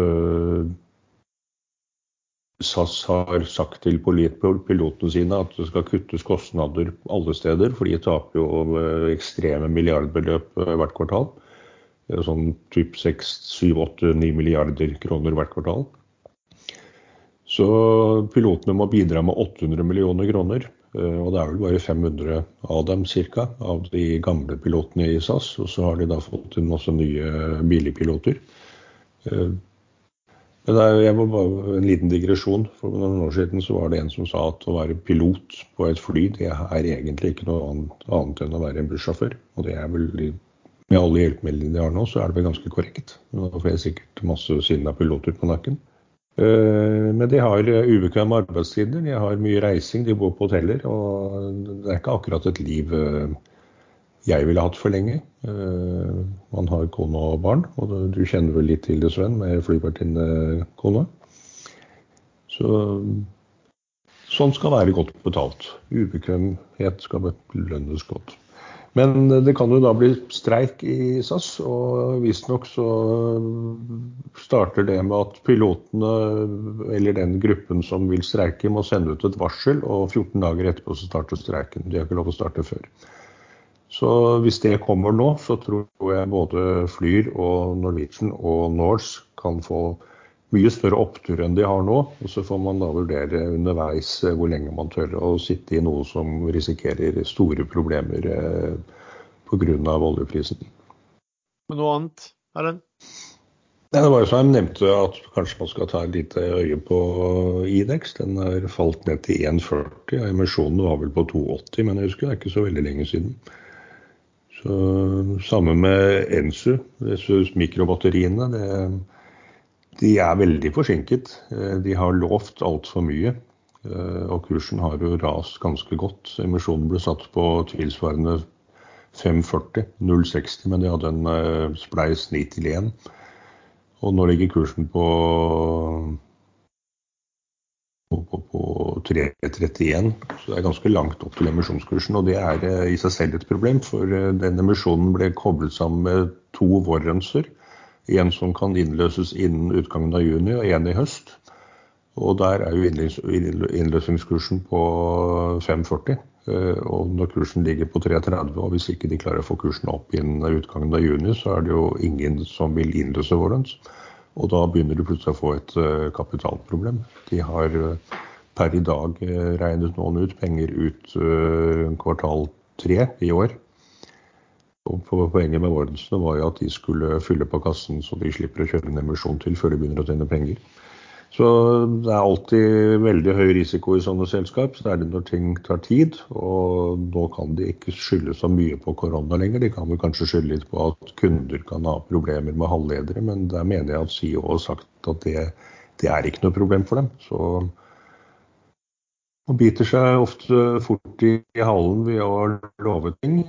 SAS har sagt til pilotene sine at det skal kuttes kostnader alle steder, for de taper jo eh, ekstreme milliardbeløp eh, hvert kvartal. Sånn typ 6-7-8-9 milliarder kroner hvert kvartal. Så pilotene må bidra med 800 millioner kroner. Eh, og det er vel bare 500 av dem ca. av de gamle pilotene i SAS. Og så har de da fått en masse nye billigpiloter. Men er, jeg må bare En liten digresjon. For noen år siden så var det en som sa at å være pilot på et fly, det er egentlig ikke noe annet enn å være en bussjåfør. Og det er vel med alle hjelpemidlene de har nå, så er det vel ganske korrekt. Nå får jeg sikkert masse sinna piloter på nakken. Eh, men de har ubekvemme arbeidstider, de har mye reising, de bor på hoteller. Og det er ikke akkurat et liv eh, jeg ville hatt for lenge. Uh, man har kone og barn, og du kjenner vel litt til det, Sven, med flyvertinnekone. Så sånn skal være godt betalt. Ubekvemhet skal belønnes godt. Men det kan jo da bli streik i SAS, og visstnok så starter det med at pilotene, eller den gruppen som vil streike, må sende ut et varsel, og 14 dager etterpå så starter streiken. De har ikke lov å starte før. Så hvis det kommer nå, så tror jeg både Flyr og Norwegian og Norse kan få mye større opptur enn de har nå. Og så får man da vurdere underveis eh, hvor lenge man tør å sitte i noe som risikerer store problemer eh, pga. oljeprisen. Men noe annet, Erlend? Det var jo som jeg nevnte at kanskje man skal ta et lite øye på Idex. Den har falt ned til 1,40. Emisjonen var vel på 2,80, men jeg husker det er ikke så veldig lenge siden. Så Samme med Ensu, disse mikrobatteriene. Det, de er veldig forsinket. Eh, de har lovt altfor mye. Eh, og kursen har jo rast ganske godt. Emisjonen ble satt på tilsvarende 540, 060, men de hadde en eh, spleis 9 til 1. Og nå ligger kursen på på, på, på 3,31. Så det er ganske langt opp til emisjonskursen. Og det er i seg selv et problem, for den emisjonen ble koblet sammen med to warrancer. En som kan innløses innen utgangen av juni, og en i høst. Og der er jo innløsningskursen på 5,40. Eh, og når kursen ligger på 3,30, og hvis ikke de klarer å få kursen opp innen utgangen av juni, så er det jo ingen som vil innløse vårens, Og da begynner de plutselig å få et uh, kapitalproblem. De har uh, per i dag regnet noen ut penger ut kvartal tre i år. Og Poenget med ordensene var jo at de skulle fylle på kassen så de slipper å kjøre en emisjon til før de begynner å tjene penger. Så det er alltid veldig høy risiko i sånne selskap, særlig når ting tar tid. Og nå kan de ikke skylde så mye på korona lenger. De kan vel kanskje skylde litt på at kunder kan ha problemer med halvledere, men der mener jeg at CEO har sagt at det det er ikke noe problem for dem. Så man biter seg ofte fort i halen ved å love ting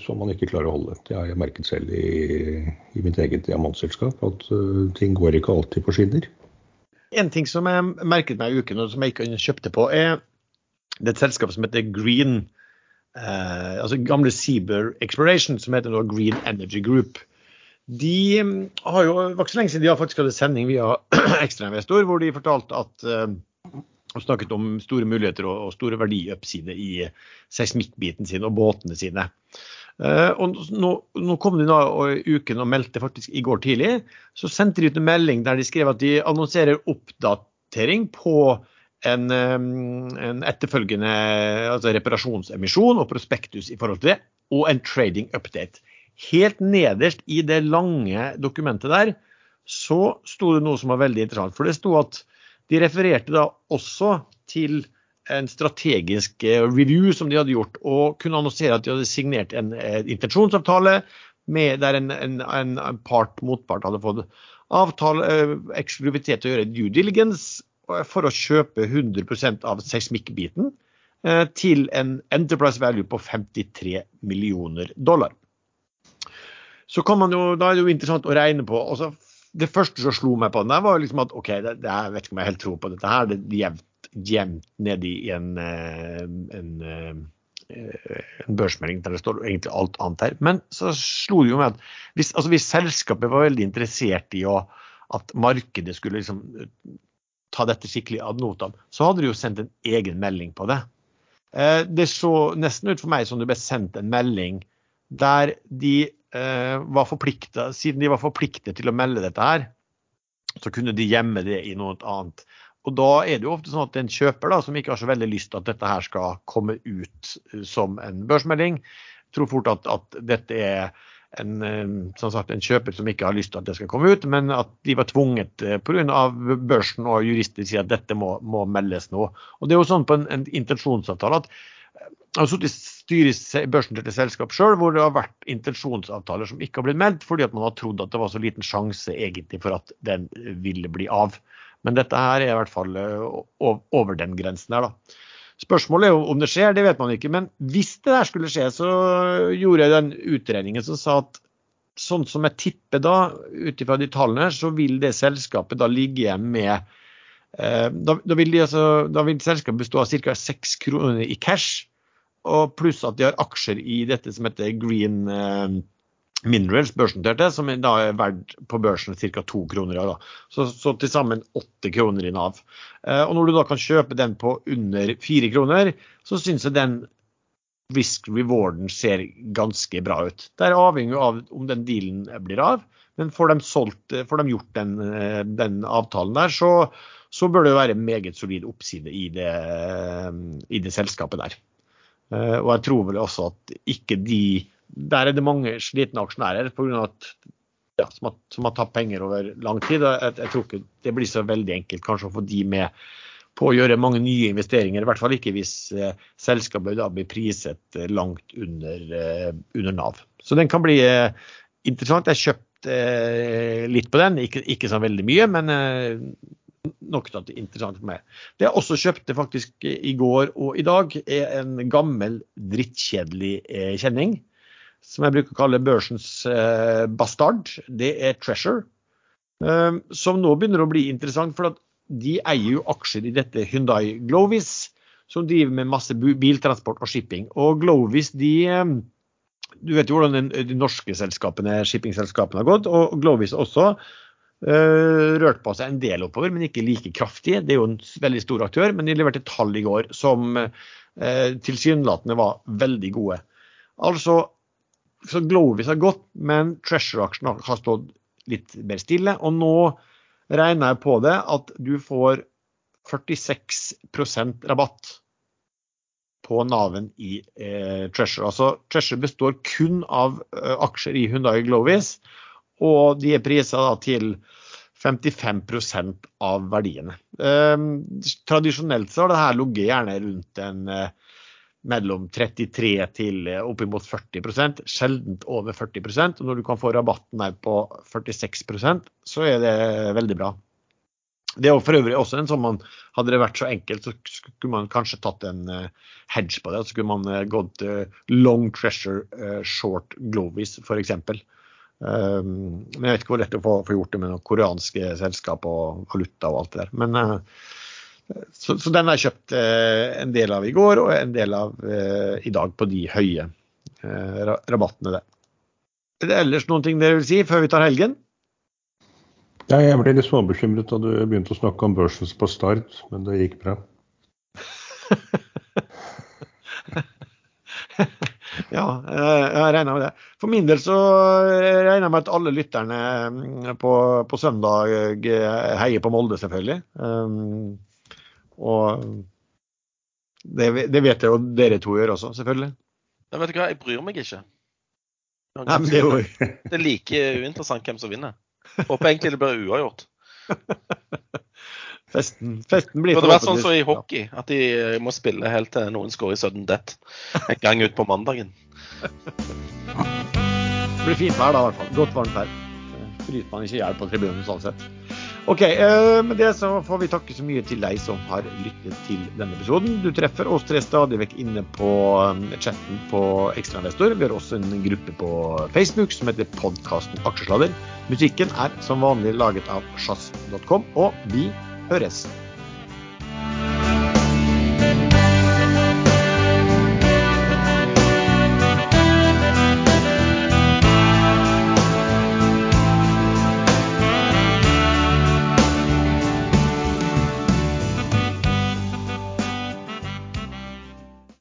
som man ikke klarer å holde. Det har jeg merket selv i, i mitt eget diamantselskap, at uh, ting går ikke alltid på skinner. En ting som jeg merket meg i uken, og som jeg ikke kjøpte på, er det er et selskap som heter Green. Eh, altså gamle Seaber Exploration, som heter nå Green Energy Group. De mm, har jo, var ikke så lenge siden de har faktisk hatt en sending via <clears throat> ekstrainvestor hvor de fortalte at uh, snakket om store muligheter og, og store verdioppside i seismikkbiten sin og båtene sine. Uh, og nå, nå, kom de da i uken og meldte faktisk i går tidlig. Så sendte de ut en melding der de skrev at de annonserer oppdatering på en, en etterfølgende altså reparasjonsemisjon og prospektus i forhold til det, og en trading update. Helt nederst i det lange dokumentet der så sto det noe som var veldig interessant. For det sto at de refererte da også til en strategisk eh, review som de hadde gjort, og kunne annonsere at de hadde signert en, en intensjonsavtale med, der en, en, en part motpart hadde fått avtale, eh, eksklusivitet til å gjøre due diligence for å kjøpe 100% av seismikkbiten eh, til en enterprise value på 53 millioner dollar. Så man jo, Da er det jo interessant å regne på. Også, det første som slo meg på den, der var liksom at OK, det, det, jeg vet ikke om jeg helt tror på dette her. Det er jevnt, jevnt nedi i en, eh, en, en, en børsmelding der det står egentlig alt annet her. Men så slo det jo med at hvis, altså hvis selskapet var veldig interessert i å, at markedet skulle liksom ta dette skikkelig ad notam, så hadde de jo sendt en egen melding på det. Eh, det så nesten ut for meg som det ble sendt en melding der de eh, var forplikta, siden de var forpliktet til å melde dette her, så kunne de gjemme det i noe annet. Og da er det jo ofte sånn at en kjøper da, som ikke har så veldig lyst til at dette her skal komme ut som en børsmelding, tror fort at, at dette er en, eh, sagt, en, kjøper som ikke har lyst til at det skal komme ut, men at de var tvunget eh, pga. børsen og jurister sier at dette må, må, meldes nå. Og Det er jo sånn på en, en intensjonsavtale at eh, har sittet i styret i børsnoterte selskap sjøl hvor det har vært intensjonsavtaler som ikke har blitt meldt, fordi at man har trodd at det var så liten sjanse egentlig for at den ville bli av. Men dette her er i hvert fall over den grensen her, da. Spørsmålet er om det skjer, det vet man ikke. Men hvis det der skulle skje, så gjorde jeg den utredningen som sa at sånn som jeg tipper da, ut ifra de tallene, så vil det selskapet da ligge med eh, da, da, vil de, altså, da, vil selskapet bestå av ca. 6 kroner i cash, og pluss at de har aksjer i dette som heter Green eh, Minerals børsnoterte, som da er verdt på børsen ca. to kroner. Da. så, så til sammen åtte kroner i Nav. Eh, og når du da kan kjøpe den på under fire kroner, så syns jeg den risk rewarden ser ganske bra ut. Det er avhengig av om den dealen blir av. Men får de, solgt, får de gjort den, eh, den, avtalen der, så, så, bør det være meget solid oppside i det, i det selskapet der. Eh, og jeg tror vel også at ikke de der er det mange slitne aksjonærer av at, ja, som, har, som har tatt penger over lang tid. Jeg, jeg, tror ikke det blir så veldig enkelt kanskje å få de med på å gjøre mange nye investeringer. I hvert fall ikke hvis eh, selskapet da blir priset eh, langt under, eh, under, Nav. Så den kan bli eh, interessant. Jeg har kjøpt eh, litt på den, ikke, ikke så veldig mye, men eh, at er interessant for meg. Det jeg også kjøpte faktisk i går og i dag, er en gammel, drittkjedelig kjenning som jeg bruker å kalle børsens eh, bastard, det er Treasure. Eh, som nå begynner å bli interessant, for de eier jo aksjer i dette Hyundai Glovis, som driver med masse biltransport og shipping. Og Glovis, de eh, Du vet jo hvordan de norske selskapene, shippingselskapene har gått, og Glovis også. Uh, rørt på seg en del oppover, men ikke like kraftig. Det er jo en veldig stor aktør, men de leverte tall i går som uh, tilsynelatende var veldig gode. Altså så Glovis har gått, men Treasure-aksjen har stått litt mer stille. Og nå regner jeg på det at du får 46% rabatt på Naven i eh, Treasure. Altså Treasure består kun av eh, aksjer i Hundai Glovis, og de er prisa til 55 av verdiene. Eh, tradisjonelt så har det her ligget gjerne rundt en eh, mellom 33 til eh, oppimot 40% sjeldent over 40% og Når du kan få rabatten der på 46% så er det veldig bra. Det er for øvrig også en sånn man Hadde det vært så enkelt, så skulle man kanskje tatt en uh, hedge på det. Så skulle man gått long treasure short glovis, f.eks. Um, men jeg vet ikke hvor lett det er å få, få, gjort det med noen koreanske selskap og valuta og alt det der. Men, så, så, den har jeg kjøpt en del av i går, og en del av i dag på de høye rabattene der. Er det ellers noen ting dere vil si før vi tar helgen? Ja, jeg ble litt småbekymret da du begynte å snakke om børsens på start, men det gikk bra. <laughs> ja, jeg regner med det. For min del så regner jeg med at alle lytterne mm, på, på søndag eh, heier på Molde, selvfølgelig. Um, og det, det, vet jeg jo dere to gjør også, selvfølgelig. Ja, vet du hva, jeg bryr meg ikke. Nei, det, er jo... det er like uinteressant hvem som vinner. Håper egentlig det blir uavgjort. <laughs> Festen, festen blir Det burde vært sånn som i hockey, at de må spille helt til noen skårer i sudden death en gang ut på mandagen. Det <laughs> blir fint vær da, i hvert fall. Godt varmt vær. Fryser man ikke i hjel på tribunen sånn sett. OK. Eh, med det så får vi takke så mye til deg som har lyttet til denne episoden. Du treffer oss tre stadig vekk inne på um, chatten på Ekstrainvestor. Vi har også en gruppe på Facebook som heter podkasten Aksjesladder. Musikken er som vanlig laget av sjazz.com, og vi høres.